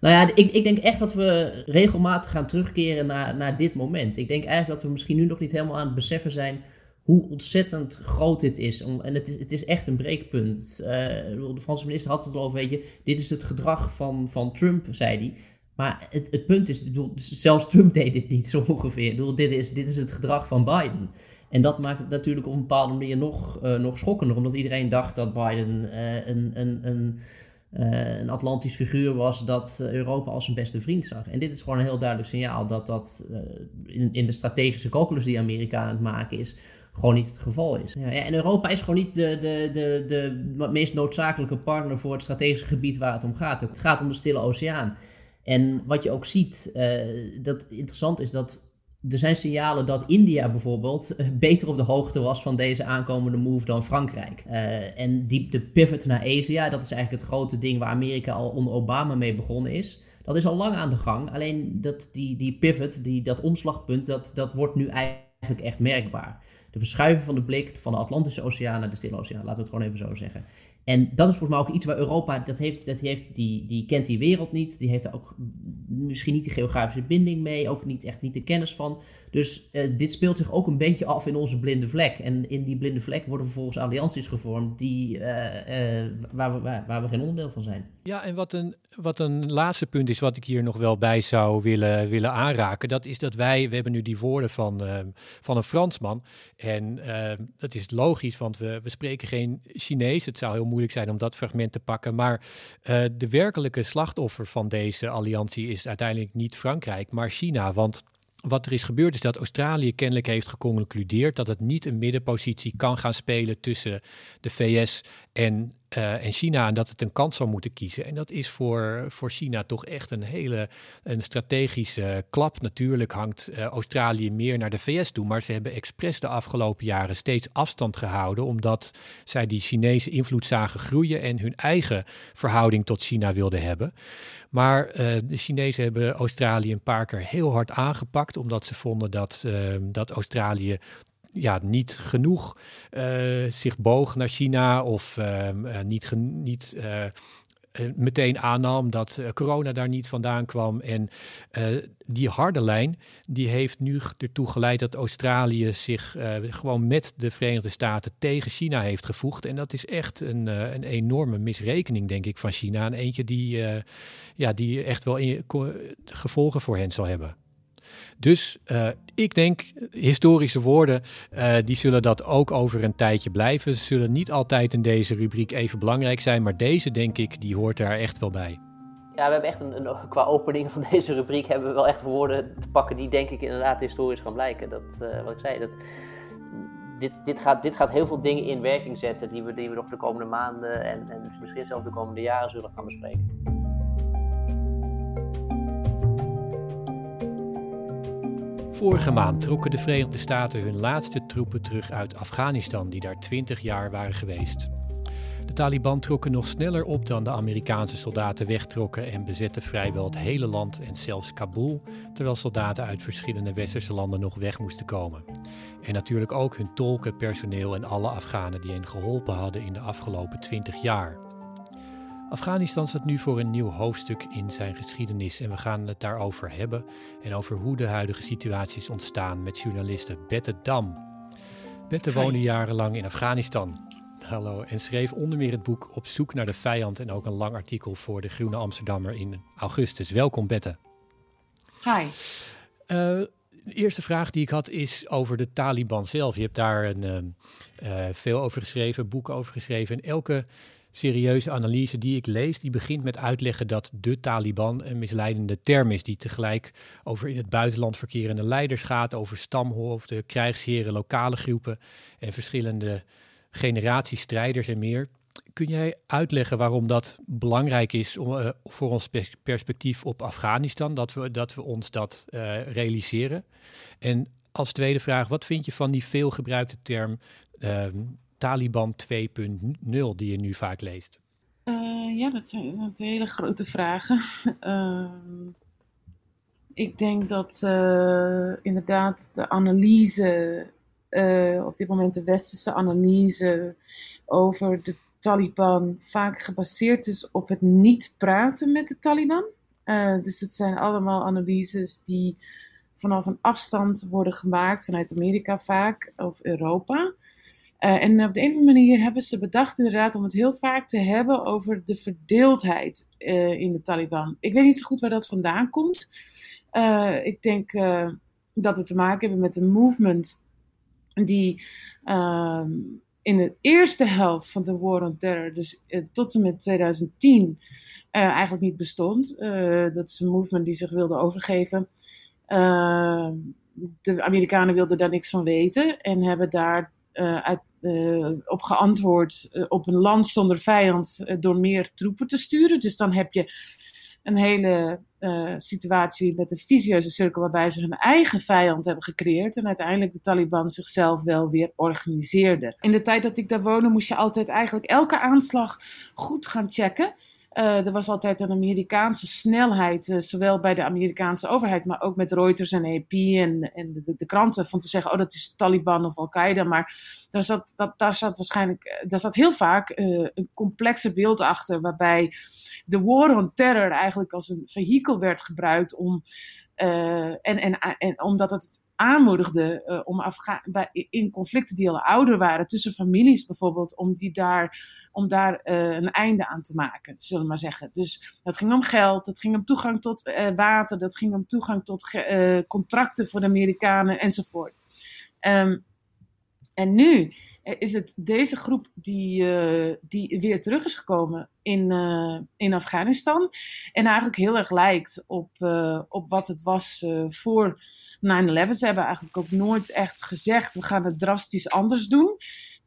Nou ja, ik, ik denk echt dat we regelmatig gaan terugkeren naar, naar dit moment. Ik denk eigenlijk dat we misschien nu nog niet helemaal aan het beseffen zijn hoe ontzettend groot dit is. En het is, het is echt een breekpunt. Uh, de Franse minister had het al over, weet je, dit is het gedrag van, van Trump, zei hij. Maar het, het punt is, bedoel, zelfs Trump deed dit niet zo ongeveer. Ik bedoel, dit, is, dit is het gedrag van Biden. En dat maakt het natuurlijk op een bepaalde manier nog, uh, nog schokkender, omdat iedereen dacht dat Biden uh, een, een, een, uh, een Atlantisch figuur was dat Europa als zijn beste vriend zag. En dit is gewoon een heel duidelijk signaal dat dat in, in de strategische calculus die Amerika aan het maken is, gewoon niet het geval is. Ja, en Europa is gewoon niet de, de, de, de meest noodzakelijke partner voor het strategische gebied waar het om gaat. Het gaat om de Stille Oceaan. En wat je ook ziet, uh, dat interessant is dat er zijn signalen dat India bijvoorbeeld beter op de hoogte was van deze aankomende move dan Frankrijk. Uh, en die, de pivot naar Azië, dat is eigenlijk het grote ding waar Amerika al onder Obama mee begonnen is. Dat is al lang aan de gang. Alleen dat, die, die pivot, die, dat omslagpunt, dat, dat wordt nu eigenlijk echt merkbaar. De verschuiving van de blik van de Atlantische Oceaan naar de Stille Oceaan, laten we het gewoon even zo zeggen. En dat is volgens mij ook iets waar Europa, dat heeft, dat heeft, die, die kent die wereld niet. Die heeft er ook misschien niet die geografische binding mee, ook niet echt niet de kennis van. Dus uh, dit speelt zich ook een beetje af in onze blinde vlek. En in die blinde vlek worden vervolgens allianties gevormd die, uh, uh, waar, we, waar, we geen onderdeel van zijn. Ja, en wat een, wat een laatste punt is wat ik hier nog wel bij zou willen, willen aanraken. Dat is dat wij, we hebben nu die woorden van, van een Fransman. En dat is logisch, want we, we spreken geen Chinees. Het zou heel moeilijk zijn om dat fragment te pakken. Maar de werkelijke slachtoffer van deze alliantie is uiteindelijk niet Frankrijk, maar China. Want wat er is gebeurd is dat Australië kennelijk heeft geconcludeerd dat het niet een middenpositie kan gaan spelen tussen de VS en, uh, en China en dat het een kans zou moeten kiezen. En dat is voor, voor China toch echt een hele een strategische klap. Natuurlijk hangt uh, Australië meer naar de VS toe, maar ze hebben expres de afgelopen jaren steeds afstand gehouden omdat zij die Chinese invloed zagen groeien en hun eigen verhouding tot China wilden hebben. Maar uh, de Chinezen hebben Australië een paar keer heel hard aangepakt, omdat ze vonden dat, dat Australië ja, niet genoeg uh, zich boog naar China of niet, niet meteen aannam dat corona daar niet vandaan kwam. En die harde lijn, die heeft nu ertoe geleid dat Australië zich gewoon met de Verenigde Staten tegen China heeft gevoegd. En dat is echt een, een enorme misrekening, denk ik, van China. En eentje die, ja, die echt wel in, gevolgen voor hen zal hebben. Dus uh, ik denk, historische woorden, uh, die zullen dat ook over een tijdje blijven. Ze zullen niet altijd in deze rubriek even belangrijk zijn, maar deze, denk ik, die hoort daar echt wel bij. Ja, we hebben echt een, qua opening van deze rubriek hebben we wel echt woorden te pakken die denk ik inderdaad historisch gaan blijken. Dat, uh, wat ik zei, dat, dit, dit, gaat, dit gaat heel veel dingen in werking zetten die we, die we nog de komende maanden en, en misschien zelfs de komende jaren zullen gaan bespreken. Vorige maand trokken de Verenigde Staten hun laatste troepen terug uit Afghanistan, die daar 20 jaar waren geweest. De Taliban trokken nog sneller op dan de Amerikaanse soldaten wegtrokken en bezetten vrijwel het hele land en zelfs Kabul, terwijl soldaten uit verschillende westerse landen nog weg moesten komen. En natuurlijk ook hun tolken, personeel en alle Afghanen die hen geholpen hadden in de afgelopen 20 jaar. Afghanistan staat nu voor een nieuw hoofdstuk in zijn geschiedenis en we gaan het daarover hebben en over hoe de huidige situatie is ontstaan met journaliste Bette Dam. Bette woonde jarenlang in Afghanistan. Hallo, en schreef onder meer het boek Op zoek naar de vijand en ook een lang artikel voor de Groene Amsterdammer in augustus. Welkom Bette. Hi. Uh, de eerste vraag die ik had is over de Taliban zelf. Je hebt daar een, uh, veel over geschreven, boeken over geschreven. En elke serieuze analyse die ik lees, die begint met uitleggen dat de Taliban een misleidende term is, die tegelijk over in het buitenland verkerende leiders gaat, over stamhoofden, krijgsheren, lokale groepen en verschillende generaties strijders en meer. Kun jij uitleggen waarom dat belangrijk is om, uh, voor ons perspectief op Afghanistan, dat we, dat we ons dat uh, realiseren? En als tweede vraag, wat vind je van die veelgebruikte term uh, Taliban 2.0 die je nu vaak leest? Uh, ja, dat zijn, dat hele grote vragen. Uh, ik denk dat uh, inderdaad de analyse, op dit moment de westerse analyse over de Taliban vaak gebaseerd is op het niet praten met de Taliban. dus het zijn allemaal analyses die vanaf een afstand worden gemaakt, vanuit Amerika vaak, of Europa. Uh, en op de een of andere manier hebben ze bedacht inderdaad om het heel vaak te hebben over de verdeeldheid uh, in de Taliban. Ik weet niet zo goed waar dat vandaan komt. Uh, ik denk dat we te maken hebben met een movement die ehm, in de eerste helft van de War on Terror, dus tot en met 2010, eigenlijk niet bestond. dat is een movement die zich wilde overgeven. de Amerikanen wilden daar niks van weten en hebben daar uit, uh, op geantwoord uh, op een land zonder vijand door meer troepen te sturen. Dus dan heb je een hele situatie met een visieuze cirkel waarbij ze hun eigen vijand hebben gecreëerd en uiteindelijk de Taliban zichzelf wel weer organiseerden. In de tijd dat ik daar woonde moest je altijd eigenlijk elke aanslag goed gaan checken. Uh, er was altijd een Amerikaanse snelheid, uh, zowel bij de Amerikaanse overheid, maar ook met Reuters en AP en, en de, de, kranten, van te zeggen, oh dat is Taliban of Al-Qaeda. Maar daar zat, dat, daar zat waarschijnlijk, eh, daar zat heel vaak een complexe beeld achter, waarbij de war on terror eigenlijk als een vehikel werd gebruikt om, en, en, en omdat het aanmoedigde uh, om Afga bij, in conflicten die al ouder waren, tussen families bijvoorbeeld, om, die daar, om daar uh, een einde aan te maken, zullen we maar zeggen. Dus dat ging om geld, dat ging om toegang tot uh, water, dat ging om toegang tot contracten voor de Amerikanen enzovoort. Um, en nu is het deze groep die, die weer terug is gekomen in, in Afghanistan. En eigenlijk heel erg lijkt op, op wat het was voor 9-11. Ze hebben eigenlijk ook nooit echt gezegd, we gaan het drastisch anders doen.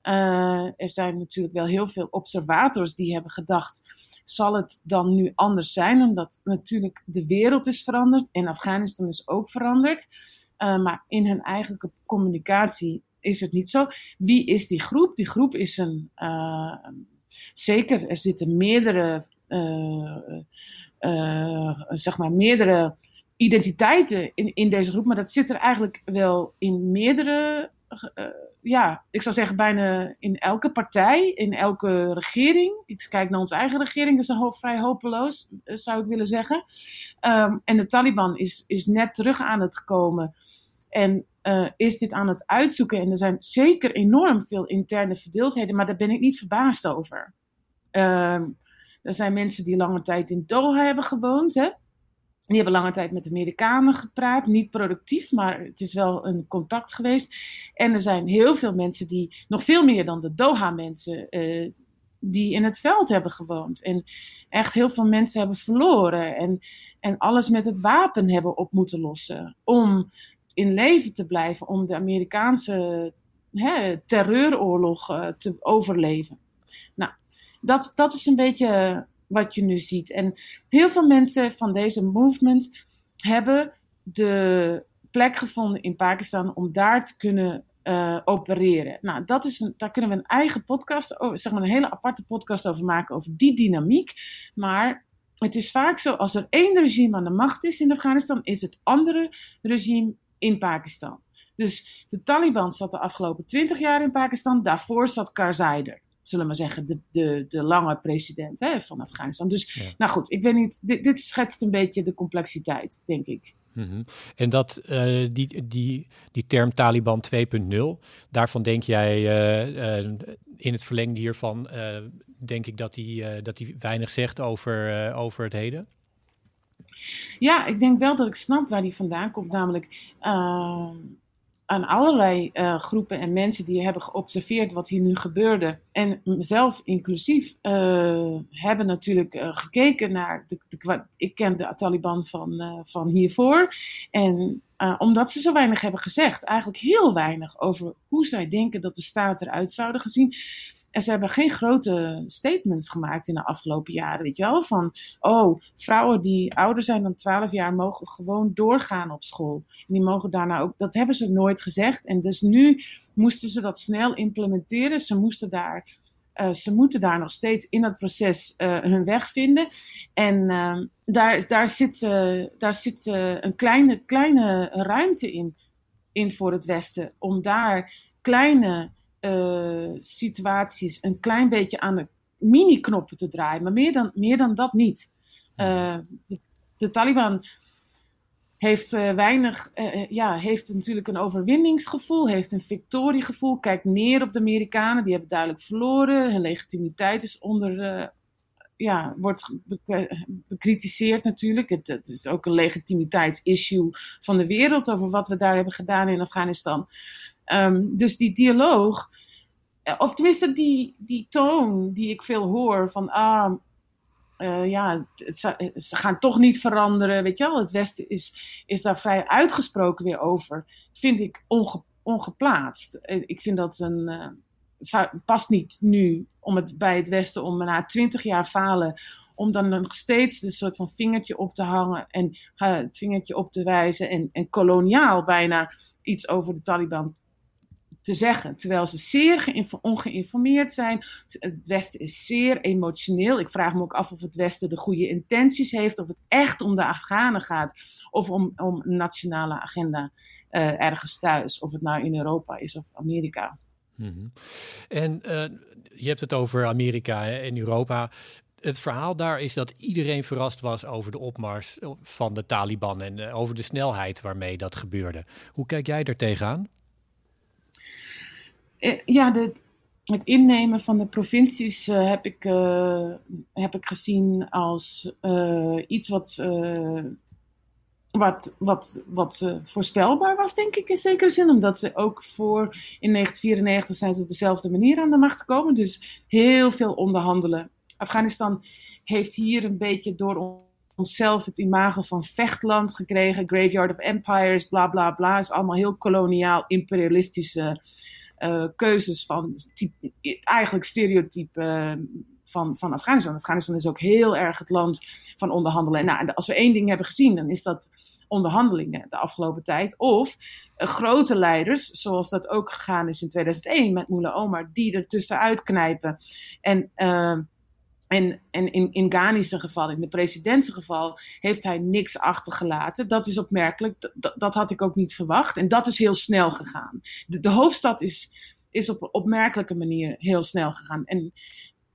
Er zijn natuurlijk wel heel veel observators die hebben gedacht, zal het dan nu anders zijn? Omdat natuurlijk de wereld is veranderd en Afghanistan is ook veranderd. Maar in hun eigen communicatie is het niet zo. Wie is die groep? Die groep is een, uh, zeker, er zitten meerdere, zeg maar, meerdere identiteiten in, in deze groep, maar dat zit er eigenlijk wel in meerdere ja, ik zou zeggen bijna in elke partij, in elke regering. Ik kijk naar onze eigen regering, dat is ho vrij hopeloos, zou ik willen zeggen. Um, en de Taliban is, is net terug aan het komen en uh, is dit aan het uitzoeken. En er zijn zeker enorm veel interne verdeeldheden, maar daar ben ik niet verbaasd over. Um, er zijn mensen die lange tijd in Doha hebben gewoond. Hè? Die hebben lange tijd met Amerikanen gepraat. Niet productief, maar het is wel een contact geweest. En er zijn heel veel mensen die, nog veel meer dan de Doha-mensen, uh, die in het veld hebben gewoond. En echt heel veel mensen hebben verloren. En, en alles met het wapen hebben op moeten lossen. Om in leven te blijven, om de Amerikaanse hè, terreuroorlog uh, te overleven. Nou, dat, dat is een beetje wat je nu ziet. En heel veel mensen van deze movement hebben de plek gevonden in Pakistan om daar te kunnen uh, opereren. Nou, dat is een, daar kunnen we een eigen podcast, over, zeg maar een hele aparte podcast over maken, over die dynamiek. Maar het is vaak zo, als er één regime aan de macht is in Afghanistan, is het andere regime in Pakistan. Dus de Taliban zat de afgelopen twintig jaar in Pakistan, daarvoor zat Karzai er zullen we maar zeggen, de, de, de lange president hè, van Afghanistan. Dus, nou goed, ik weet niet, dit, dit schetst een beetje de complexiteit, denk ik. -hmm. En dat, uh, die, die, die term Taliban 2.0, daarvan denk jij uh, uh, in het verlengde hiervan, denk ik dat die, dat die weinig zegt over, over het heden? Ja, ik denk wel dat ik snap waar die vandaan komt. Namelijk, ehm, aan allerlei uh, groepen en mensen die hebben geobserveerd wat hier nu gebeurde. En mezelf inclusief uh, hebben natuurlijk uh, gekeken naar. De, de, ik ken de Taliban van, van hiervoor. En omdat ze zo weinig hebben gezegd, eigenlijk heel weinig over hoe zij denken dat de staat eruit zouden gezien en ze hebben geen grote statements gemaakt in de afgelopen jaren. Weet je wel? Van, oh, vrouwen die ouder zijn dan 12 jaar mogen gewoon doorgaan op school. En die mogen daarna ook, dat hebben ze nooit gezegd. En dus nu moesten ze dat snel implementeren. Ze moesten daar. Uh, ze moeten daar nog steeds in dat proces uh, hun weg vinden. En uh, daar, daar zit, daar zit een kleine, kleine ruimte in, in voor het Westen. Om daar kleine uh, situaties een klein beetje aan de mini-knoppen te draaien. Maar meer dan, meer dan dat niet. De, de, Taliban heeft weinig, ja, heeft natuurlijk een overwinningsgevoel, heeft een victoriegevoel, kijkt neer op de Amerikanen, die hebben duidelijk verloren. Hun legitimiteit is onder, ja, wordt bekritiseerd natuurlijk. Het, is ook een legitimiteitsissue van de wereld over wat we daar hebben gedaan in Afghanistan. Um, dus die dialoog, eh, of tenminste die, die toon die ik veel hoor van, ah, uh, ja, ze, gaan toch niet veranderen, weet je wel. Het Westen is, is daar vrij uitgesproken weer over, vind ik onge, ongeplaatst. Eh, ik vind dat een, past niet nu om het, bij het Westen om na twintig jaar falen om dan nog steeds een soort van vingertje op te hangen en uh, het vingertje op te wijzen en, en koloniaal bijna iets over de Taliban te zeggen. Terwijl ze zeer ongeïnformeerd zijn. Het Westen is zeer emotioneel. Ik vraag me ook af of het Westen de goede intenties heeft. Of het echt om de Afghanen gaat. Of om, om een nationale agenda uh, ergens thuis. Of het nou in Europa is of Amerika. -hmm. En uh, je hebt het over Amerika en Europa. Het verhaal daar is dat iedereen verrast was over de opmars van de Taliban en uh, over de snelheid waarmee dat gebeurde. Hoe kijk jij daar tegenaan? Eh, ja, de, het innemen van de provincies heb, ik, heb ik gezien als iets wat, wat, wat, wat voorspelbaar was, denk ik in zekere zin. Omdat ze ook voor in 1994 zijn ze op dezelfde manier aan de macht gekomen. Dus heel veel onderhandelen. Afghanistan heeft hier een beetje door onszelf het imago van vechtland gekregen. Graveyard of Empires, bla bla bla. is allemaal heel koloniaal, imperialistische uh, keuzes van type, eigenlijk stereotype van, van Afghanistan. Afghanistan is ook heel erg het land van onderhandelen. Nou, als we één ding hebben gezien, dan is dat onderhandelingen de afgelopen tijd. Of uh, grote leiders, zoals dat ook gegaan is in 2001 met Mullah Omar, die er tussenuit knijpen. En En, en in, in geval, in de presidentse geval, heeft hij niks achtergelaten. Dat is opmerkelijk. Dat, dat had ik ook niet verwacht. En dat is heel snel gegaan. De, de hoofdstad is, is op een opmerkelijke manier heel snel gegaan. En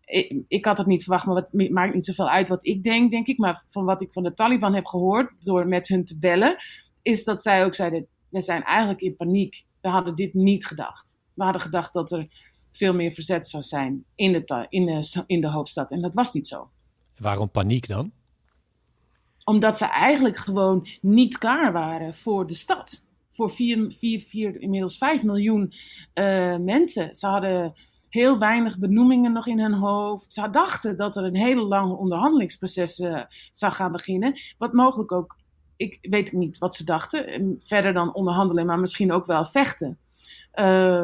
ik, ik, had het niet verwacht, maar het maakt niet zoveel uit wat ik denk, denk ik. Maar van wat ik van de Taliban heb gehoord, door met hun te bellen, is dat zij ook zeiden: we zijn eigenlijk in paniek. We hadden dit niet gedacht. We hadden gedacht dat er veel meer verzet zou zijn in de, in de, in de hoofdstad. En dat was niet zo. Waarom paniek dan? Omdat ze eigenlijk gewoon niet klaar waren voor de stad. Voor 4, 4, 4 inmiddels 5 miljoen uh, mensen. Ze hadden heel weinig benoemingen nog in hun hoofd. Ze dachten dat er een hele lange onderhandelingsproces uh, zou gaan beginnen. Wat mogelijk ook, ik weet niet wat ze dachten. Verder dan onderhandelen, maar misschien ook wel vechten. Uh,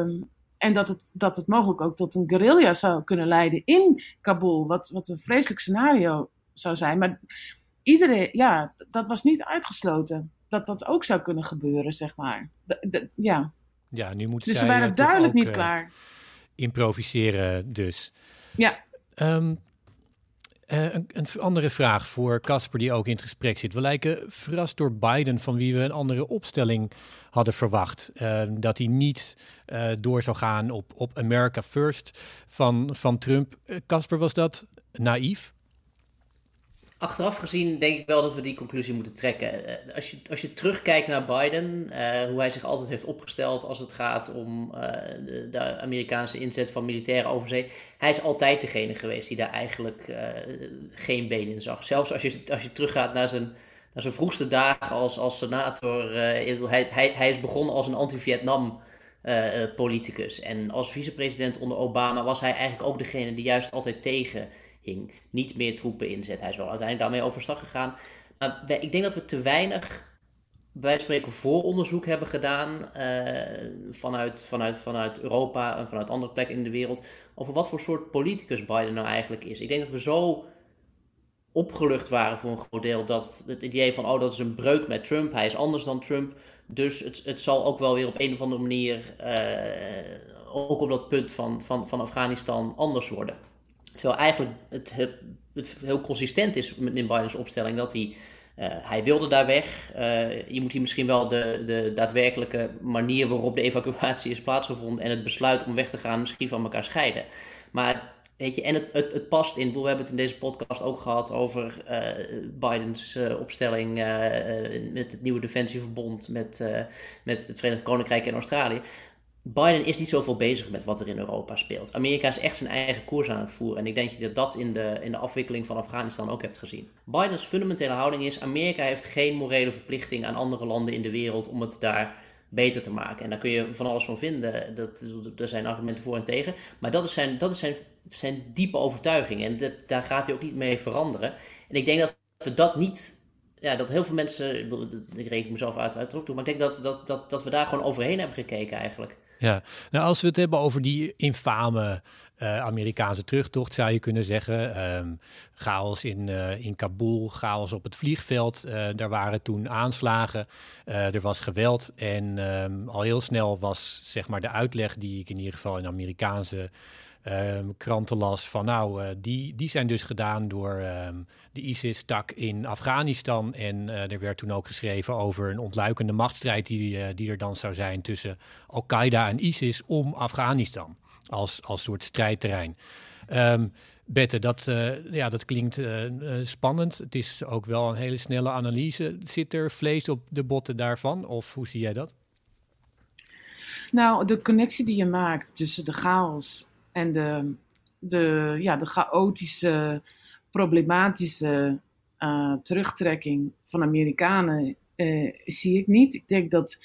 en dat het, dat het mogelijk ook tot een guerrilla zou kunnen leiden in Kabul. Wat, wat een vreselijk scenario zou zijn. Maar iedereen, ja, dat was niet uitgesloten. Dat dat ook zou kunnen gebeuren, zeg maar. ja. Ja, nu moeten dus zij ze waren uh, duidelijk ook, niet uh, klaar. Improviseren dus. Ja. Um, uh, een, een, andere vraag voor Casper, die ook in het gesprek zit. We lijken verrast door Biden, van wie we een andere opstelling hadden verwacht. Uh, dat hij niet uh, door zou gaan op, op America First van, van Trump. Casper, was dat naïef? Achteraf gezien denk ik wel dat we die conclusie moeten trekken. Als je, als je terugkijkt naar Biden, uh, hoe hij zich altijd heeft opgesteld als het gaat om uh, de, de, Amerikaanse inzet van militairen overzee. Hij is altijd degene geweest die daar eigenlijk geen been in zag. Zelfs als je, als je teruggaat naar zijn, naar zijn vroegste dagen als, als senator. hij, hij, hij is begonnen als een anti-Vietnam. politicus. En als vicepresident onder Obama was hij eigenlijk ook degene die juist altijd tegen hing. Niet meer troepen inzet. Hij is wel uiteindelijk daarmee overstag gegaan. Maar ik denk dat we te weinig, bij spreken, vooronderzoek hebben gedaan uh, vanuit, vanuit, vanuit Europa en vanuit andere plekken in de wereld. Over wat voor soort politicus Biden nou eigenlijk is. Ik denk dat we zo opgelucht waren voor een groot deel dat het idee van, oh dat is een breuk met Trump, hij is anders dan Trump. Dus het, het zal ook wel weer op een of andere manier, uh, ook op dat punt van, van, van Afghanistan, anders worden. Terwijl eigenlijk het, het, heel consistent is in Bidens opstelling dat hij. Uh, hij wilde daar weg. Uh, je moet hier misschien wel de, de daadwerkelijke manier waarop de evacuatie is plaatsgevonden en het besluit om weg te gaan misschien van elkaar scheiden. Maar weet je, en het, het, past in. We hebben het in deze podcast ook gehad over uh, Bidens opstelling met het nieuwe defensieverbond met, met het Verenigd Koninkrijk en Australië. Biden is niet zoveel bezig met wat er in Europa speelt. Amerika is echt zijn eigen koers aan het voeren. En ik denk dat je dat in de, in de afwikkeling van Afghanistan ook hebt gezien. Bidens fundamentele houding is: Amerika heeft geen morele verplichting aan andere landen in de wereld om het daar beter te maken. En daar kun je van alles van vinden. Dat, er zijn argumenten voor en tegen. Maar dat is zijn, dat is zijn, zijn diepe overtuiging. En dat, daar gaat hij ook niet mee veranderen. En ik denk dat we dat niet ja, dat heel veel mensen, ik reken mezelf uiteraard ook toe, maar ik denk dat, dat, dat, dat we daar gewoon overheen hebben gekeken eigenlijk. Ja, nou als we het hebben over die infame uh, Amerikaanse terugtocht, zou je kunnen zeggen. Um, chaos in, uh, in Kabul, chaos op het vliegveld. Uh, daar waren toen aanslagen, er was geweld. En um, al heel snel was zeg maar de uitleg die ik in ieder geval in Amerikaanse um, kranten las van nou, uh, die, die zijn dus gedaan door um, de ISIS-tak in Afghanistan. En uh, er werd toen ook geschreven over een ontluikende machtsstrijd die, uh, die er dan zou zijn tussen Al-Qaeda en ISIS om Afghanistan als, als soort strijdterrein. Um, Bette, dat, ja, dat klinkt spannend. Het is ook wel een hele snelle analyse. Zit er vlees op de botten daarvan? Of hoe zie jij dat? Nou, de connectie die je maakt tussen de chaos en de, de, ja, de chaotische, problematische uh, terugtrekking van Amerikanen uh, zie ik niet. Ik denk dat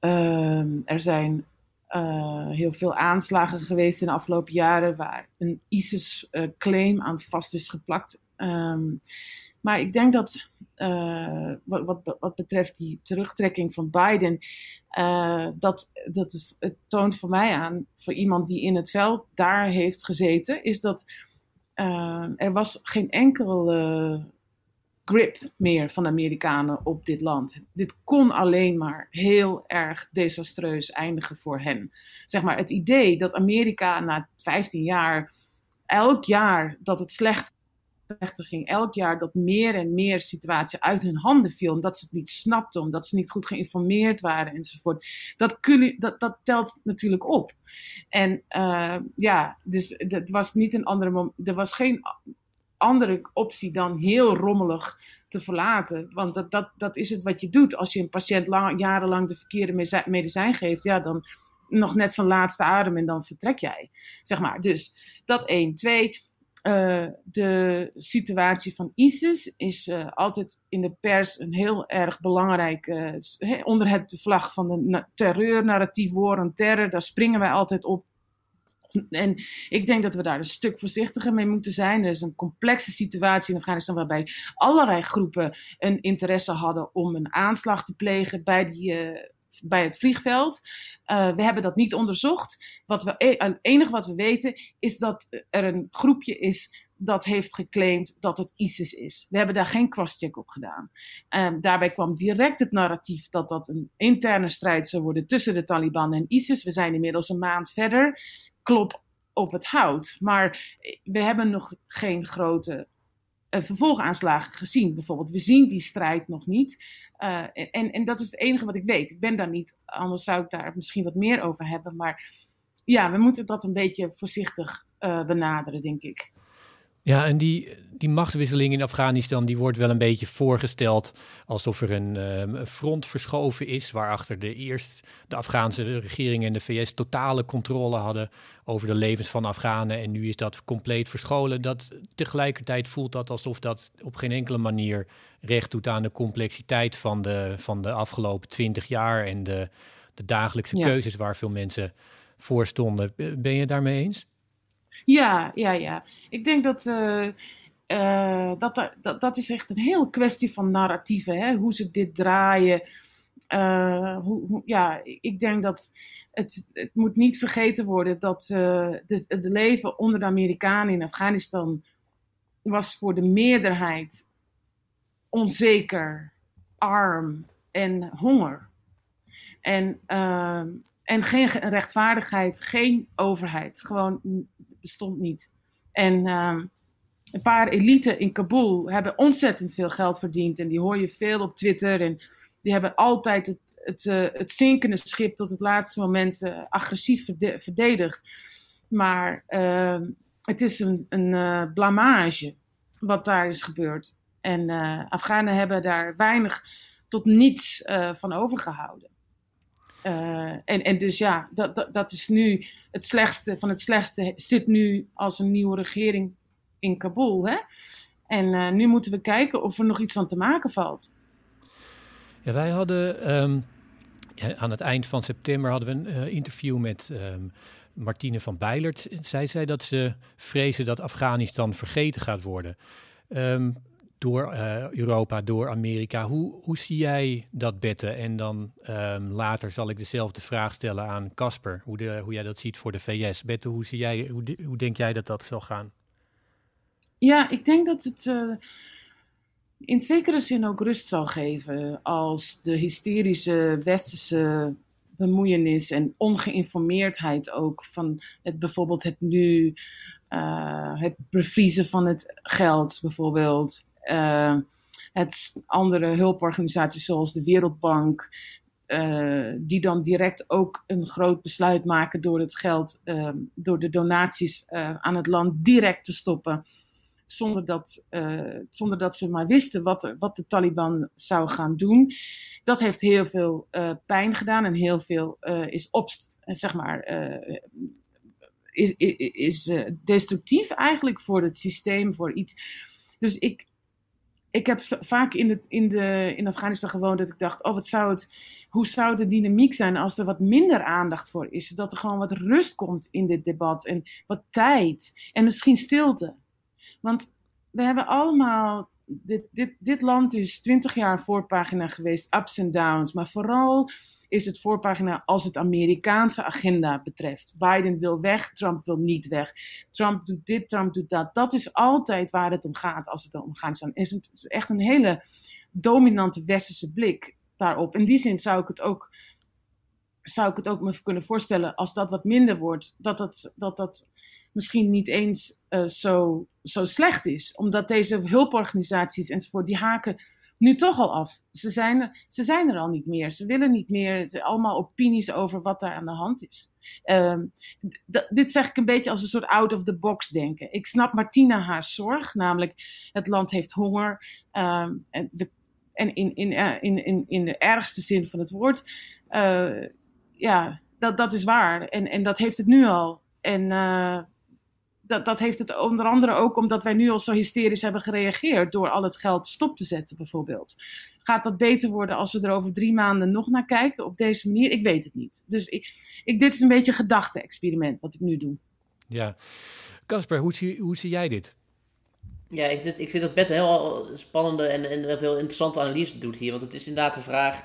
uh, er zijn heel veel aanslagen geweest in de afgelopen jaren waar een ISIS-claim aan vast is geplakt. Um, maar ik denk dat wat, wat, wat betreft die terugtrekking van Biden, uh, dat, dat het, toont voor mij aan, voor iemand die in het veld daar heeft gezeten, is dat uh, er was geen enkele grip meer van de Amerikanen op dit land. Dit kon alleen maar heel erg desastreus eindigen voor hem. Zeg maar het idee dat Amerika na 15 jaar elk jaar dat het slecht slechter ging, elk jaar dat meer en meer situatie uit hun handen viel, omdat ze het niet snapten, omdat ze niet goed geïnformeerd waren enzovoort. Dat, dat, dat telt natuurlijk op. En uh, ja, dus het was niet een andere, er was geen andere optie dan heel rommelig te verlaten. Want dat, dat, dat is het wat je doet. Als je een patiënt lang, jarenlang de verkeerde medicijn geeft, ja, dan nog net zijn laatste adem en dan vertrek jij. Zeg maar. Dus dat één. Twee, uh, de situatie van ISIS is uh, altijd in de pers een heel erg belangrijk. Uh, onder het vlag van de terreurnarratief war on terror, daar springen wij altijd op. En ik denk dat we daar een stuk voorzichtiger mee moeten zijn. Er is een complexe situatie in Afghanistan waarbij allerlei groepen een interesse hadden om een aanslag te plegen bij, die, bij het vliegveld. Uh, we hebben dat niet onderzocht. Wat we, e-, het enige wat we weten is dat er een groepje is dat heeft geclaimd dat het ISIS is. We hebben daar geen crosscheck op gedaan. Um, daarbij kwam direct het narratief dat dat een interne strijd zou worden tussen de Taliban en ISIS. We zijn inmiddels een maand verder klop op het hout. Maar we hebben nog geen grote vervolgaanslagen gezien. Bijvoorbeeld, we zien die strijd nog niet. Uh, en, en dat is het enige wat ik weet. Ik ben daar niet, anders zou ik daar misschien wat meer over hebben. Maar ja, we moeten dat een beetje voorzichtig uh, benaderen, denk ik. Ja, en die, die machtswisseling in Afghanistan die wordt wel een beetje voorgesteld alsof er een um, front verschoven is, waarachter de eerst de Afghaanse regering en de VS totale controle hadden over de levens van Afghanen. En nu is dat compleet verscholen. Dat, tegelijkertijd voelt dat alsof dat op geen enkele manier recht doet aan de complexiteit van de, van de afgelopen twintig jaar en de, de dagelijkse ja. keuzes waar veel mensen voor stonden. Ben je het daarmee eens? Ja, ja, ja. Ik denk dat, uh, uh, dat, dat dat is echt een hele kwestie van narratieven, hè? hoe ze dit draaien. Uh, hoe, ja, ik denk dat het, het moet niet vergeten worden dat de leven onder de Amerikanen in Afghanistan was voor de meerderheid onzeker, arm en honger. En, en geen rechtvaardigheid, geen overheid. Gewoon bestond niet. En uh, een paar elite in Kabul hebben ontzettend veel geld verdiend. En die hoor je veel op Twitter. En die hebben altijd het, het, uh, het zinkende schip tot het laatste moment uh, agressief verde verdedigd. Maar uh, het is een, een eh, blamage wat daar is gebeurd. En Afghanen hebben daar weinig tot niets van overgehouden. En, en dus ja, dat, dat, dat is nu het slechtste van het slechtste. Zit nu als een nieuwe regering in Kabul. Hè? En uh, nu moeten we kijken of er nog iets van te maken valt. Ja, wij hadden ja, aan het eind van september hadden we een uh, interview met um, Martine van Bijlert. Zij zei dat ze vrezen dat Afghanistan vergeten gaat worden. Um, door uh, Europa, door Amerika. Hoe, hoe zie jij dat betten? En dan um, later zal ik dezelfde vraag stellen aan Casper, hoe, hoe jij dat ziet voor de VS. Bette, hoe, zie jij, hoe, hoe denk jij dat dat zal gaan? Ja, ik denk dat het uh, in zekere zin ook rust zal geven als de hysterische westerse bemoeienis en ongeïnformeerdheid ook van het, bijvoorbeeld het nu, uh, het bevriezen van het geld bijvoorbeeld. Uh, het andere hulporganisaties zoals de Wereldbank, uh, die dan direct ook een groot besluit maken door het geld, uh, door de donaties aan het land direct te stoppen. Zonder dat, zonder dat ze maar wisten wat, wat de Taliban zou gaan doen. Dat heeft heel veel pijn gedaan en heel veel is op, zeg maar, is, is, is destructief eigenlijk voor het systeem, voor iets. Dus ik, ik heb vaak in, de, in, de, in Afghanistan gewoond dat ik dacht, oh wat zou het, hoe zou de dynamiek zijn als er wat minder aandacht voor is. Dat er gewoon wat rust komt in dit debat en wat tijd en misschien stilte. Want we hebben allemaal, dit, dit, dit land is twintig jaar voorpagina geweest, ups en downs, maar vooral is het voorpagina als het Amerikaanse agenda betreft. Biden wil weg, Trump wil niet weg. Trump doet dit, Trump doet dat. Dat is altijd waar het om gaat als het om gaat. Het is echt een hele dominante westerse blik daarop. In die zin zou ik het ook, zou ik het ook me kunnen voorstellen als dat wat minder wordt. Dat dat, dat, dat misschien niet eens uh, zo, zo slecht is. Omdat deze hulporganisaties enzovoort, die haken nu toch al af. Ze zijn, er, ze zijn er al niet meer. Ze willen niet meer. Het allemaal opinies over wat daar aan de hand is. Um, dit zeg ik een beetje als een soort out-of-the-box denken. Ik snap Martina haar zorg, namelijk het land heeft honger. Um, en, de, en in, in, uh, in, in, in de ergste zin van het woord. Uh, ja, dat, dat is waar. En, en dat heeft het nu al. En uh, dat, dat heeft het onder andere ook omdat wij nu al zo hysterisch hebben gereageerd door al het geld stop te zetten, bijvoorbeeld. Gaat dat beter worden als we er over drie maanden nog naar kijken op deze manier? Ik weet het niet. Dus ik, ik, dit is een beetje een gedachte-experiment wat ik nu doe. Ja. Casper, hoe zie, hoe zie jij dit? Ja, ik, ik vind dat Bette een heel spannende en, en veel interessante analyse doet hier. Want het is inderdaad de vraag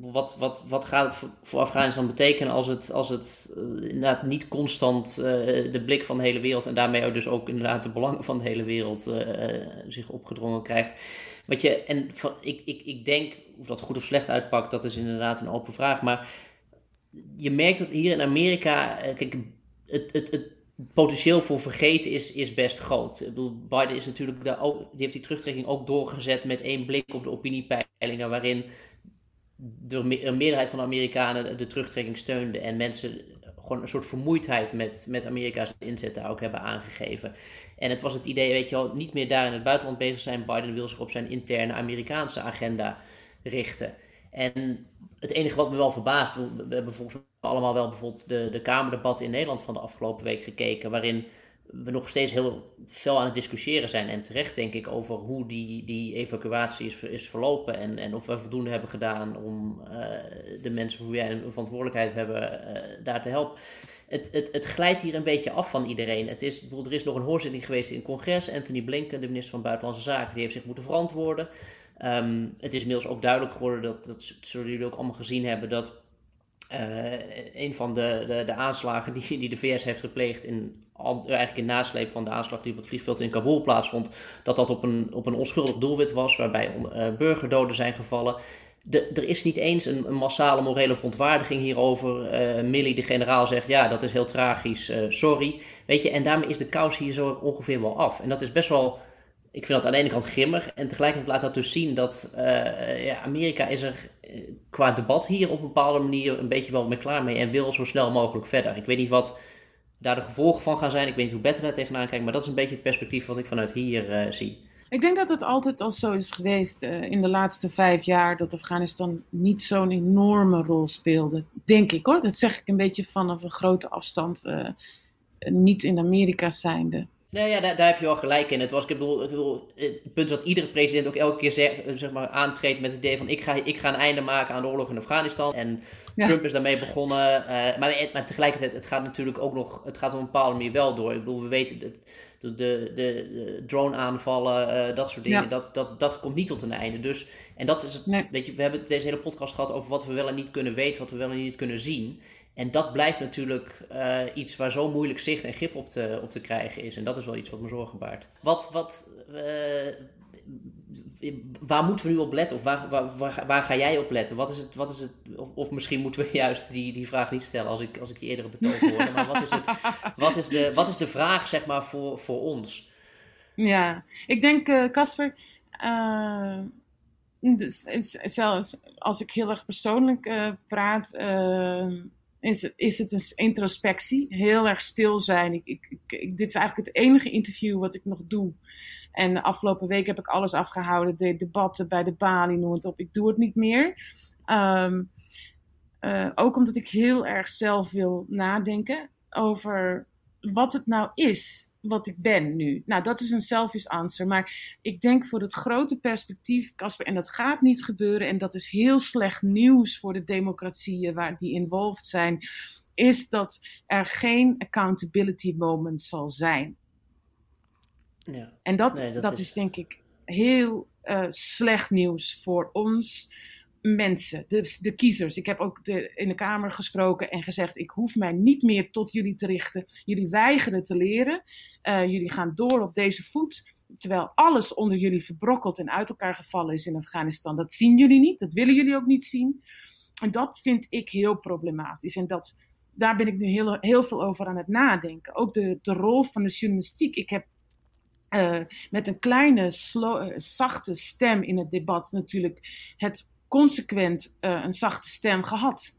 wat, wat, wat gaat het voor, Afghanistan betekenen als het, als het uh, inderdaad niet constant uh, de blik van de hele wereld en daarmee dus ook inderdaad de belangen van de hele wereld uh, zich opgedrongen krijgt. Wat je, en van, ik, ik, ik denk, of dat goed of slecht uitpakt, dat is inderdaad een open vraag. Maar je merkt dat hier in Amerika, het, het, het potentieel voor vergeten is, is best groot. Ik bedoel, Biden is natuurlijk daar ook, die heeft die terugtrekking ook doorgezet met één blik op de opiniepeilingen, waarin de een meerderheid van de Amerikanen de terugtrekking steunde. En mensen gewoon een soort vermoeidheid met, met Amerika's inzet daar ook hebben aangegeven. En het was het idee, weet je wel, niet meer daar in het buitenland bezig zijn. Biden wil zich op zijn interne Amerikaanse agenda richten. En het enige wat me wel verbaast, we hebben volgens mij allemaal wel bijvoorbeeld de, de Kamerdebatten in Nederland van de afgelopen week gekeken, waarin we nog steeds heel veel aan het discussiëren zijn. En terecht denk ik over hoe die, die evacuatie is, is verlopen. En, en of we voldoende hebben gedaan om uh, de mensen voor wie wij een verantwoordelijkheid hebben uh, daar te helpen. Het, het, het glijdt hier een beetje af van iedereen. Het is, er is nog een hoorzitting geweest in het congres. Anthony Blinken, de minister van Buitenlandse Zaken, die heeft zich moeten verantwoorden. Um, het is inmiddels ook duidelijk geworden, dat, dat zullen jullie ook allemaal gezien hebben, dat uh, een van de, de, de, aanslagen die, die de VS heeft gepleegd in eigenlijk in nasleep van de aanslag die op het vliegveld in Kabul plaatsvond, dat dat op een, op een onschuldig doelwit was, waarbij uh, burgerdoden zijn gevallen. De, er is niet eens een, een, massale morele verontwaardiging hierover. Uh, Millie, de generaal, zegt ja, dat is heel tragisch, uh, sorry. Weet je, en daarmee is de kous hier zo ongeveer wel af. En dat is best wel, ik vind dat aan de ene kant grimmig. En tegelijkertijd laat dat dus zien dat ja, Amerika is er qua debat hier op een bepaalde manier een beetje wel mee klaar mee. En wil zo snel mogelijk verder. Ik weet niet wat daar de gevolgen van gaan zijn. Ik weet niet hoe Bette daar tegenaan kijkt, maar dat is een beetje het perspectief wat ik vanuit hier uh, zie. Ik denk dat het altijd al zo is geweest uh, in de laatste vijf jaar dat Afghanistan niet zo'n enorme rol speelde. Denk ik hoor. Dat zeg ik een beetje vanaf een grote afstand, uh, niet in Amerika zijnde. Nee, ja, daar, daar, heb je wel gelijk in. Het was, ik bedoel, ik bedoel, het punt dat iedere president ook elke keer zeg, zeg maar, aantreedt met het idee van ik ga, ik ga een einde maken aan de oorlog in Afghanistan. En ja. Trump is daarmee begonnen. Uh, maar, maar tegelijkertijd, het gaat natuurlijk ook nog, het gaat op een bepaalde manier wel door. Ik bedoel, we weten dat de, de, de, drone aanvallen, uh, dat soort dingen, ja. dat, dat, dat komt niet tot een einde. Dus, en dat is het, nee. weet je, we hebben deze hele podcast gehad over wat we wel en niet kunnen weten, wat we wel en niet kunnen zien. En dat blijft natuurlijk uh, iets waar zo moeilijk zicht en grip op te, op te krijgen is. En dat is wel iets wat me zorgen baart. Wat, wat, uh, waar moeten we nu op letten? Of waar, waar, waar, waar, ga jij op letten? Wat is het, wat is het, of, of misschien moeten we juist die, die vraag niet stellen als ik, als ik die eerdere betoog hoorde. Maar wat is, het, wat, is de, wat is de vraag zeg maar voor, voor ons? Ja, ik denk Casper... Uh, dus, zelfs als ik heel erg persoonlijk praat is het, is het een introspectie. Heel erg stil zijn. Ik, ik, dit is eigenlijk het enige interview wat ik nog doe. En de afgelopen week heb ik alles afgehouden. De debatten bij de balie, noem het op. Ik doe het niet meer. Um, uh, ook omdat ik heel erg zelf wil nadenken over wat het nou is wat ik ben nu? Nou, dat is een selfish answer. Maar ik denk voor het grote perspectief, Casper, en dat gaat niet gebeuren, en dat is heel slecht nieuws voor de democratieën waar die involved zijn, is dat er geen accountability moment zal zijn. Ja. En dat, nee, dat, dat is... is... denk ik heel uh, slecht nieuws voor ons mensen, de, de kiezers. Ik heb ook de, in de Kamer gesproken en gezegd: ik hoef mij niet meer tot jullie te richten. Jullie weigeren te leren. Uh, jullie gaan door op deze voet. Terwijl alles onder jullie verbrokkeld en uit elkaar gevallen is in Afghanistan. Dat zien jullie niet, dat willen jullie ook niet zien. En dat vind ik heel problematisch. En dat daar ben ik nu heel, heel veel over aan het nadenken. Ook de, de rol van de journalistiek. Ik heb uh, met een kleine, slow, zachte stem in het debat natuurlijk het consequent uh, een zachte stem gehad.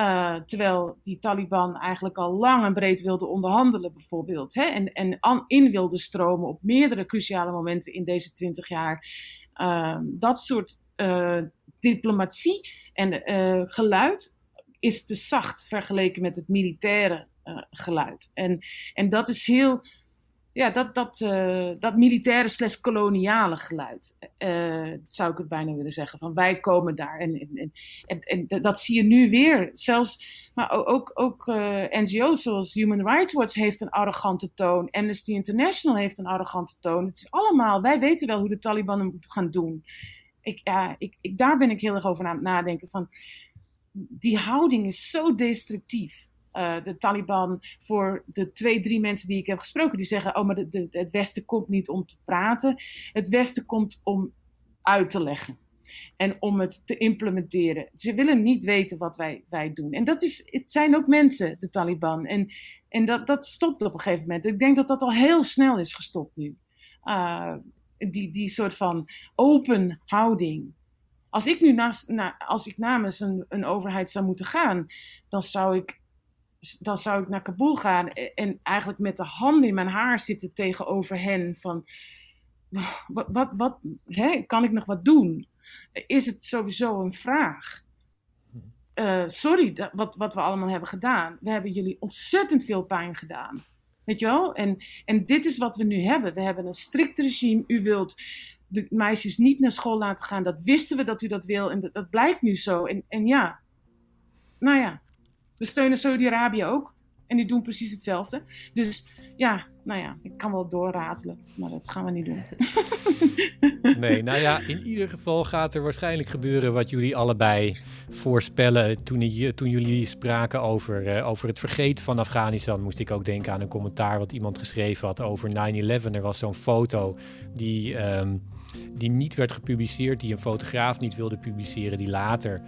Uh, terwijl die Taliban eigenlijk al lang en breed wilde onderhandelen, bijvoorbeeld. Hè? En, en in wilde stromen op meerdere cruciale momenten in deze twintig jaar. Uh, dat soort uh, diplomatie en geluid is te zacht vergeleken met het militaire geluid. En, en dat is heel ja, dat, dat, uh, dat militaire slash koloniale geluid, uh, zou ik het bijna willen zeggen. Van wij komen daar. En, en, en, en dat zie je nu weer. Zelfs, maar ook, ook uh, NGO's zoals Human Rights Watch heeft een arrogante toon. Amnesty International heeft een arrogante toon. Het is allemaal, wij weten wel hoe de Taliban het moeten gaan doen. Ik, ja, ik, ik, daar ben ik heel erg over aan het nadenken. Van, die houding is zo destructief. Uh, de Taliban voor de twee, drie mensen die ik heb gesproken, die zeggen: Oh, maar de, het Westen komt niet om te praten. Het Westen komt om uit te leggen en om het te implementeren. Ze willen niet weten wat wij, wij doen. En dat is, het zijn ook mensen, de Taliban. En, en dat, dat stopt op een gegeven moment. Ik denk dat dat al heel snel is gestopt nu. Uh, die, die soort van open houding. Als ik nu na, als ik namens een, een overheid zou moeten gaan, dan zou ik dan zou ik naar Kabul gaan en eigenlijk met de handen in mijn haar zitten tegenover hen van wat, wat, wat hè, kan ik nog wat doen? Is het sowieso een vraag? Uh, sorry dat, wat, wat we allemaal hebben gedaan. We hebben jullie ontzettend veel pijn gedaan. Weet je wel? En, en dit is wat we nu hebben. We hebben een strikt regime. U wilt de meisjes niet naar school laten gaan. Dat wisten we dat u dat wil. En dat, dat blijkt nu zo. En, en ja, nou ja, we steunen Saudi-Arabië ook. En die doen precies hetzelfde. Dus ja, nou ja, ik kan wel doorratelen, maar dat gaan we niet doen. nee, nou ja, in ieder geval gaat er waarschijnlijk gebeuren wat jullie allebei voorspellen. Toen, toen jullie spraken over, uh, over het vergeten van Afghanistan, moest ik ook denken aan een commentaar wat iemand geschreven had over 9-11. Er was zo'n foto die, um, die niet werd gepubliceerd, die een fotograaf niet wilde publiceren, die later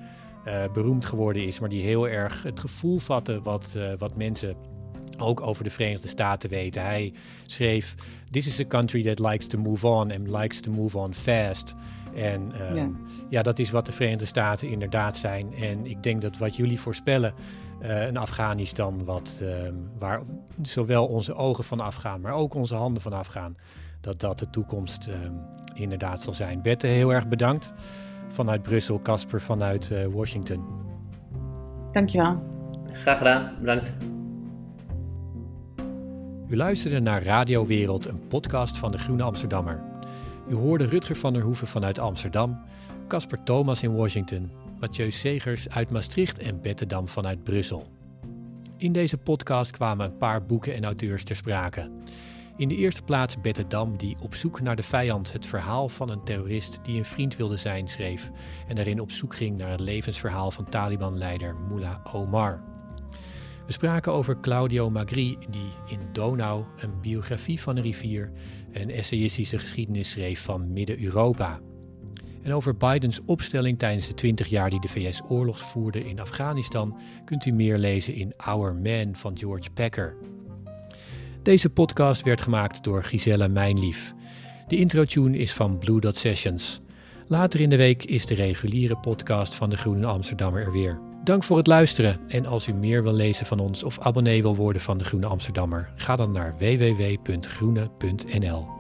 uh, beroemd geworden is, maar die heel erg het gevoel vatte wat, uh, wat mensen ook over de Verenigde Staten weten. Hij schreef: This is a country that likes to move on and likes to move on fast. En um, ja. ja. dat is wat de Verenigde Staten inderdaad zijn. En ik denk dat wat jullie voorspellen, uh, een Afghanistan, wat, uh, waar zowel onze ogen van afgaan, maar ook onze handen van afgaan, dat dat de toekomst uh, inderdaad zal zijn. Bette, heel erg bedankt vanuit Brussel, Casper vanuit uh, Washington. Dankjewel. Graag gedaan, bedankt. U luisterde naar Radio Wereld, een podcast van de Groene Amsterdammer. U hoorde Rutger van der Hoeven vanuit Amsterdam, Casper Thomas in Washington, Mathieu Segers uit Maastricht en Bette Dam vanuit Brussel. In deze podcast kwamen een paar boeken en auteurs ter sprake. In de eerste plaats Bette Dam, die op zoek naar de vijand het verhaal van een terrorist die een vriend wilde zijn schreef en daarin op zoek ging naar het levensverhaal van Taliban-leider Mullah Omar. We spraken over Claudio Magri, die in Donau een biografie van een rivier en essayistische geschiedenis schreef van Midden-Europa. En over Bidens opstelling tijdens de 20 jaar die de VS oorlog voerde in Afghanistan kunt u meer lezen in Our Man van George Packer. Deze podcast werd gemaakt door Giselle Mijnlief. De intro-tune is van Blue Dot Sessions. Later in de week is de reguliere podcast van de Groene Amsterdammer er weer. Dank voor het luisteren en als u meer wil lezen van ons of abonnee wil worden van de Groene Amsterdammer, ga dan naar www.groene.nl.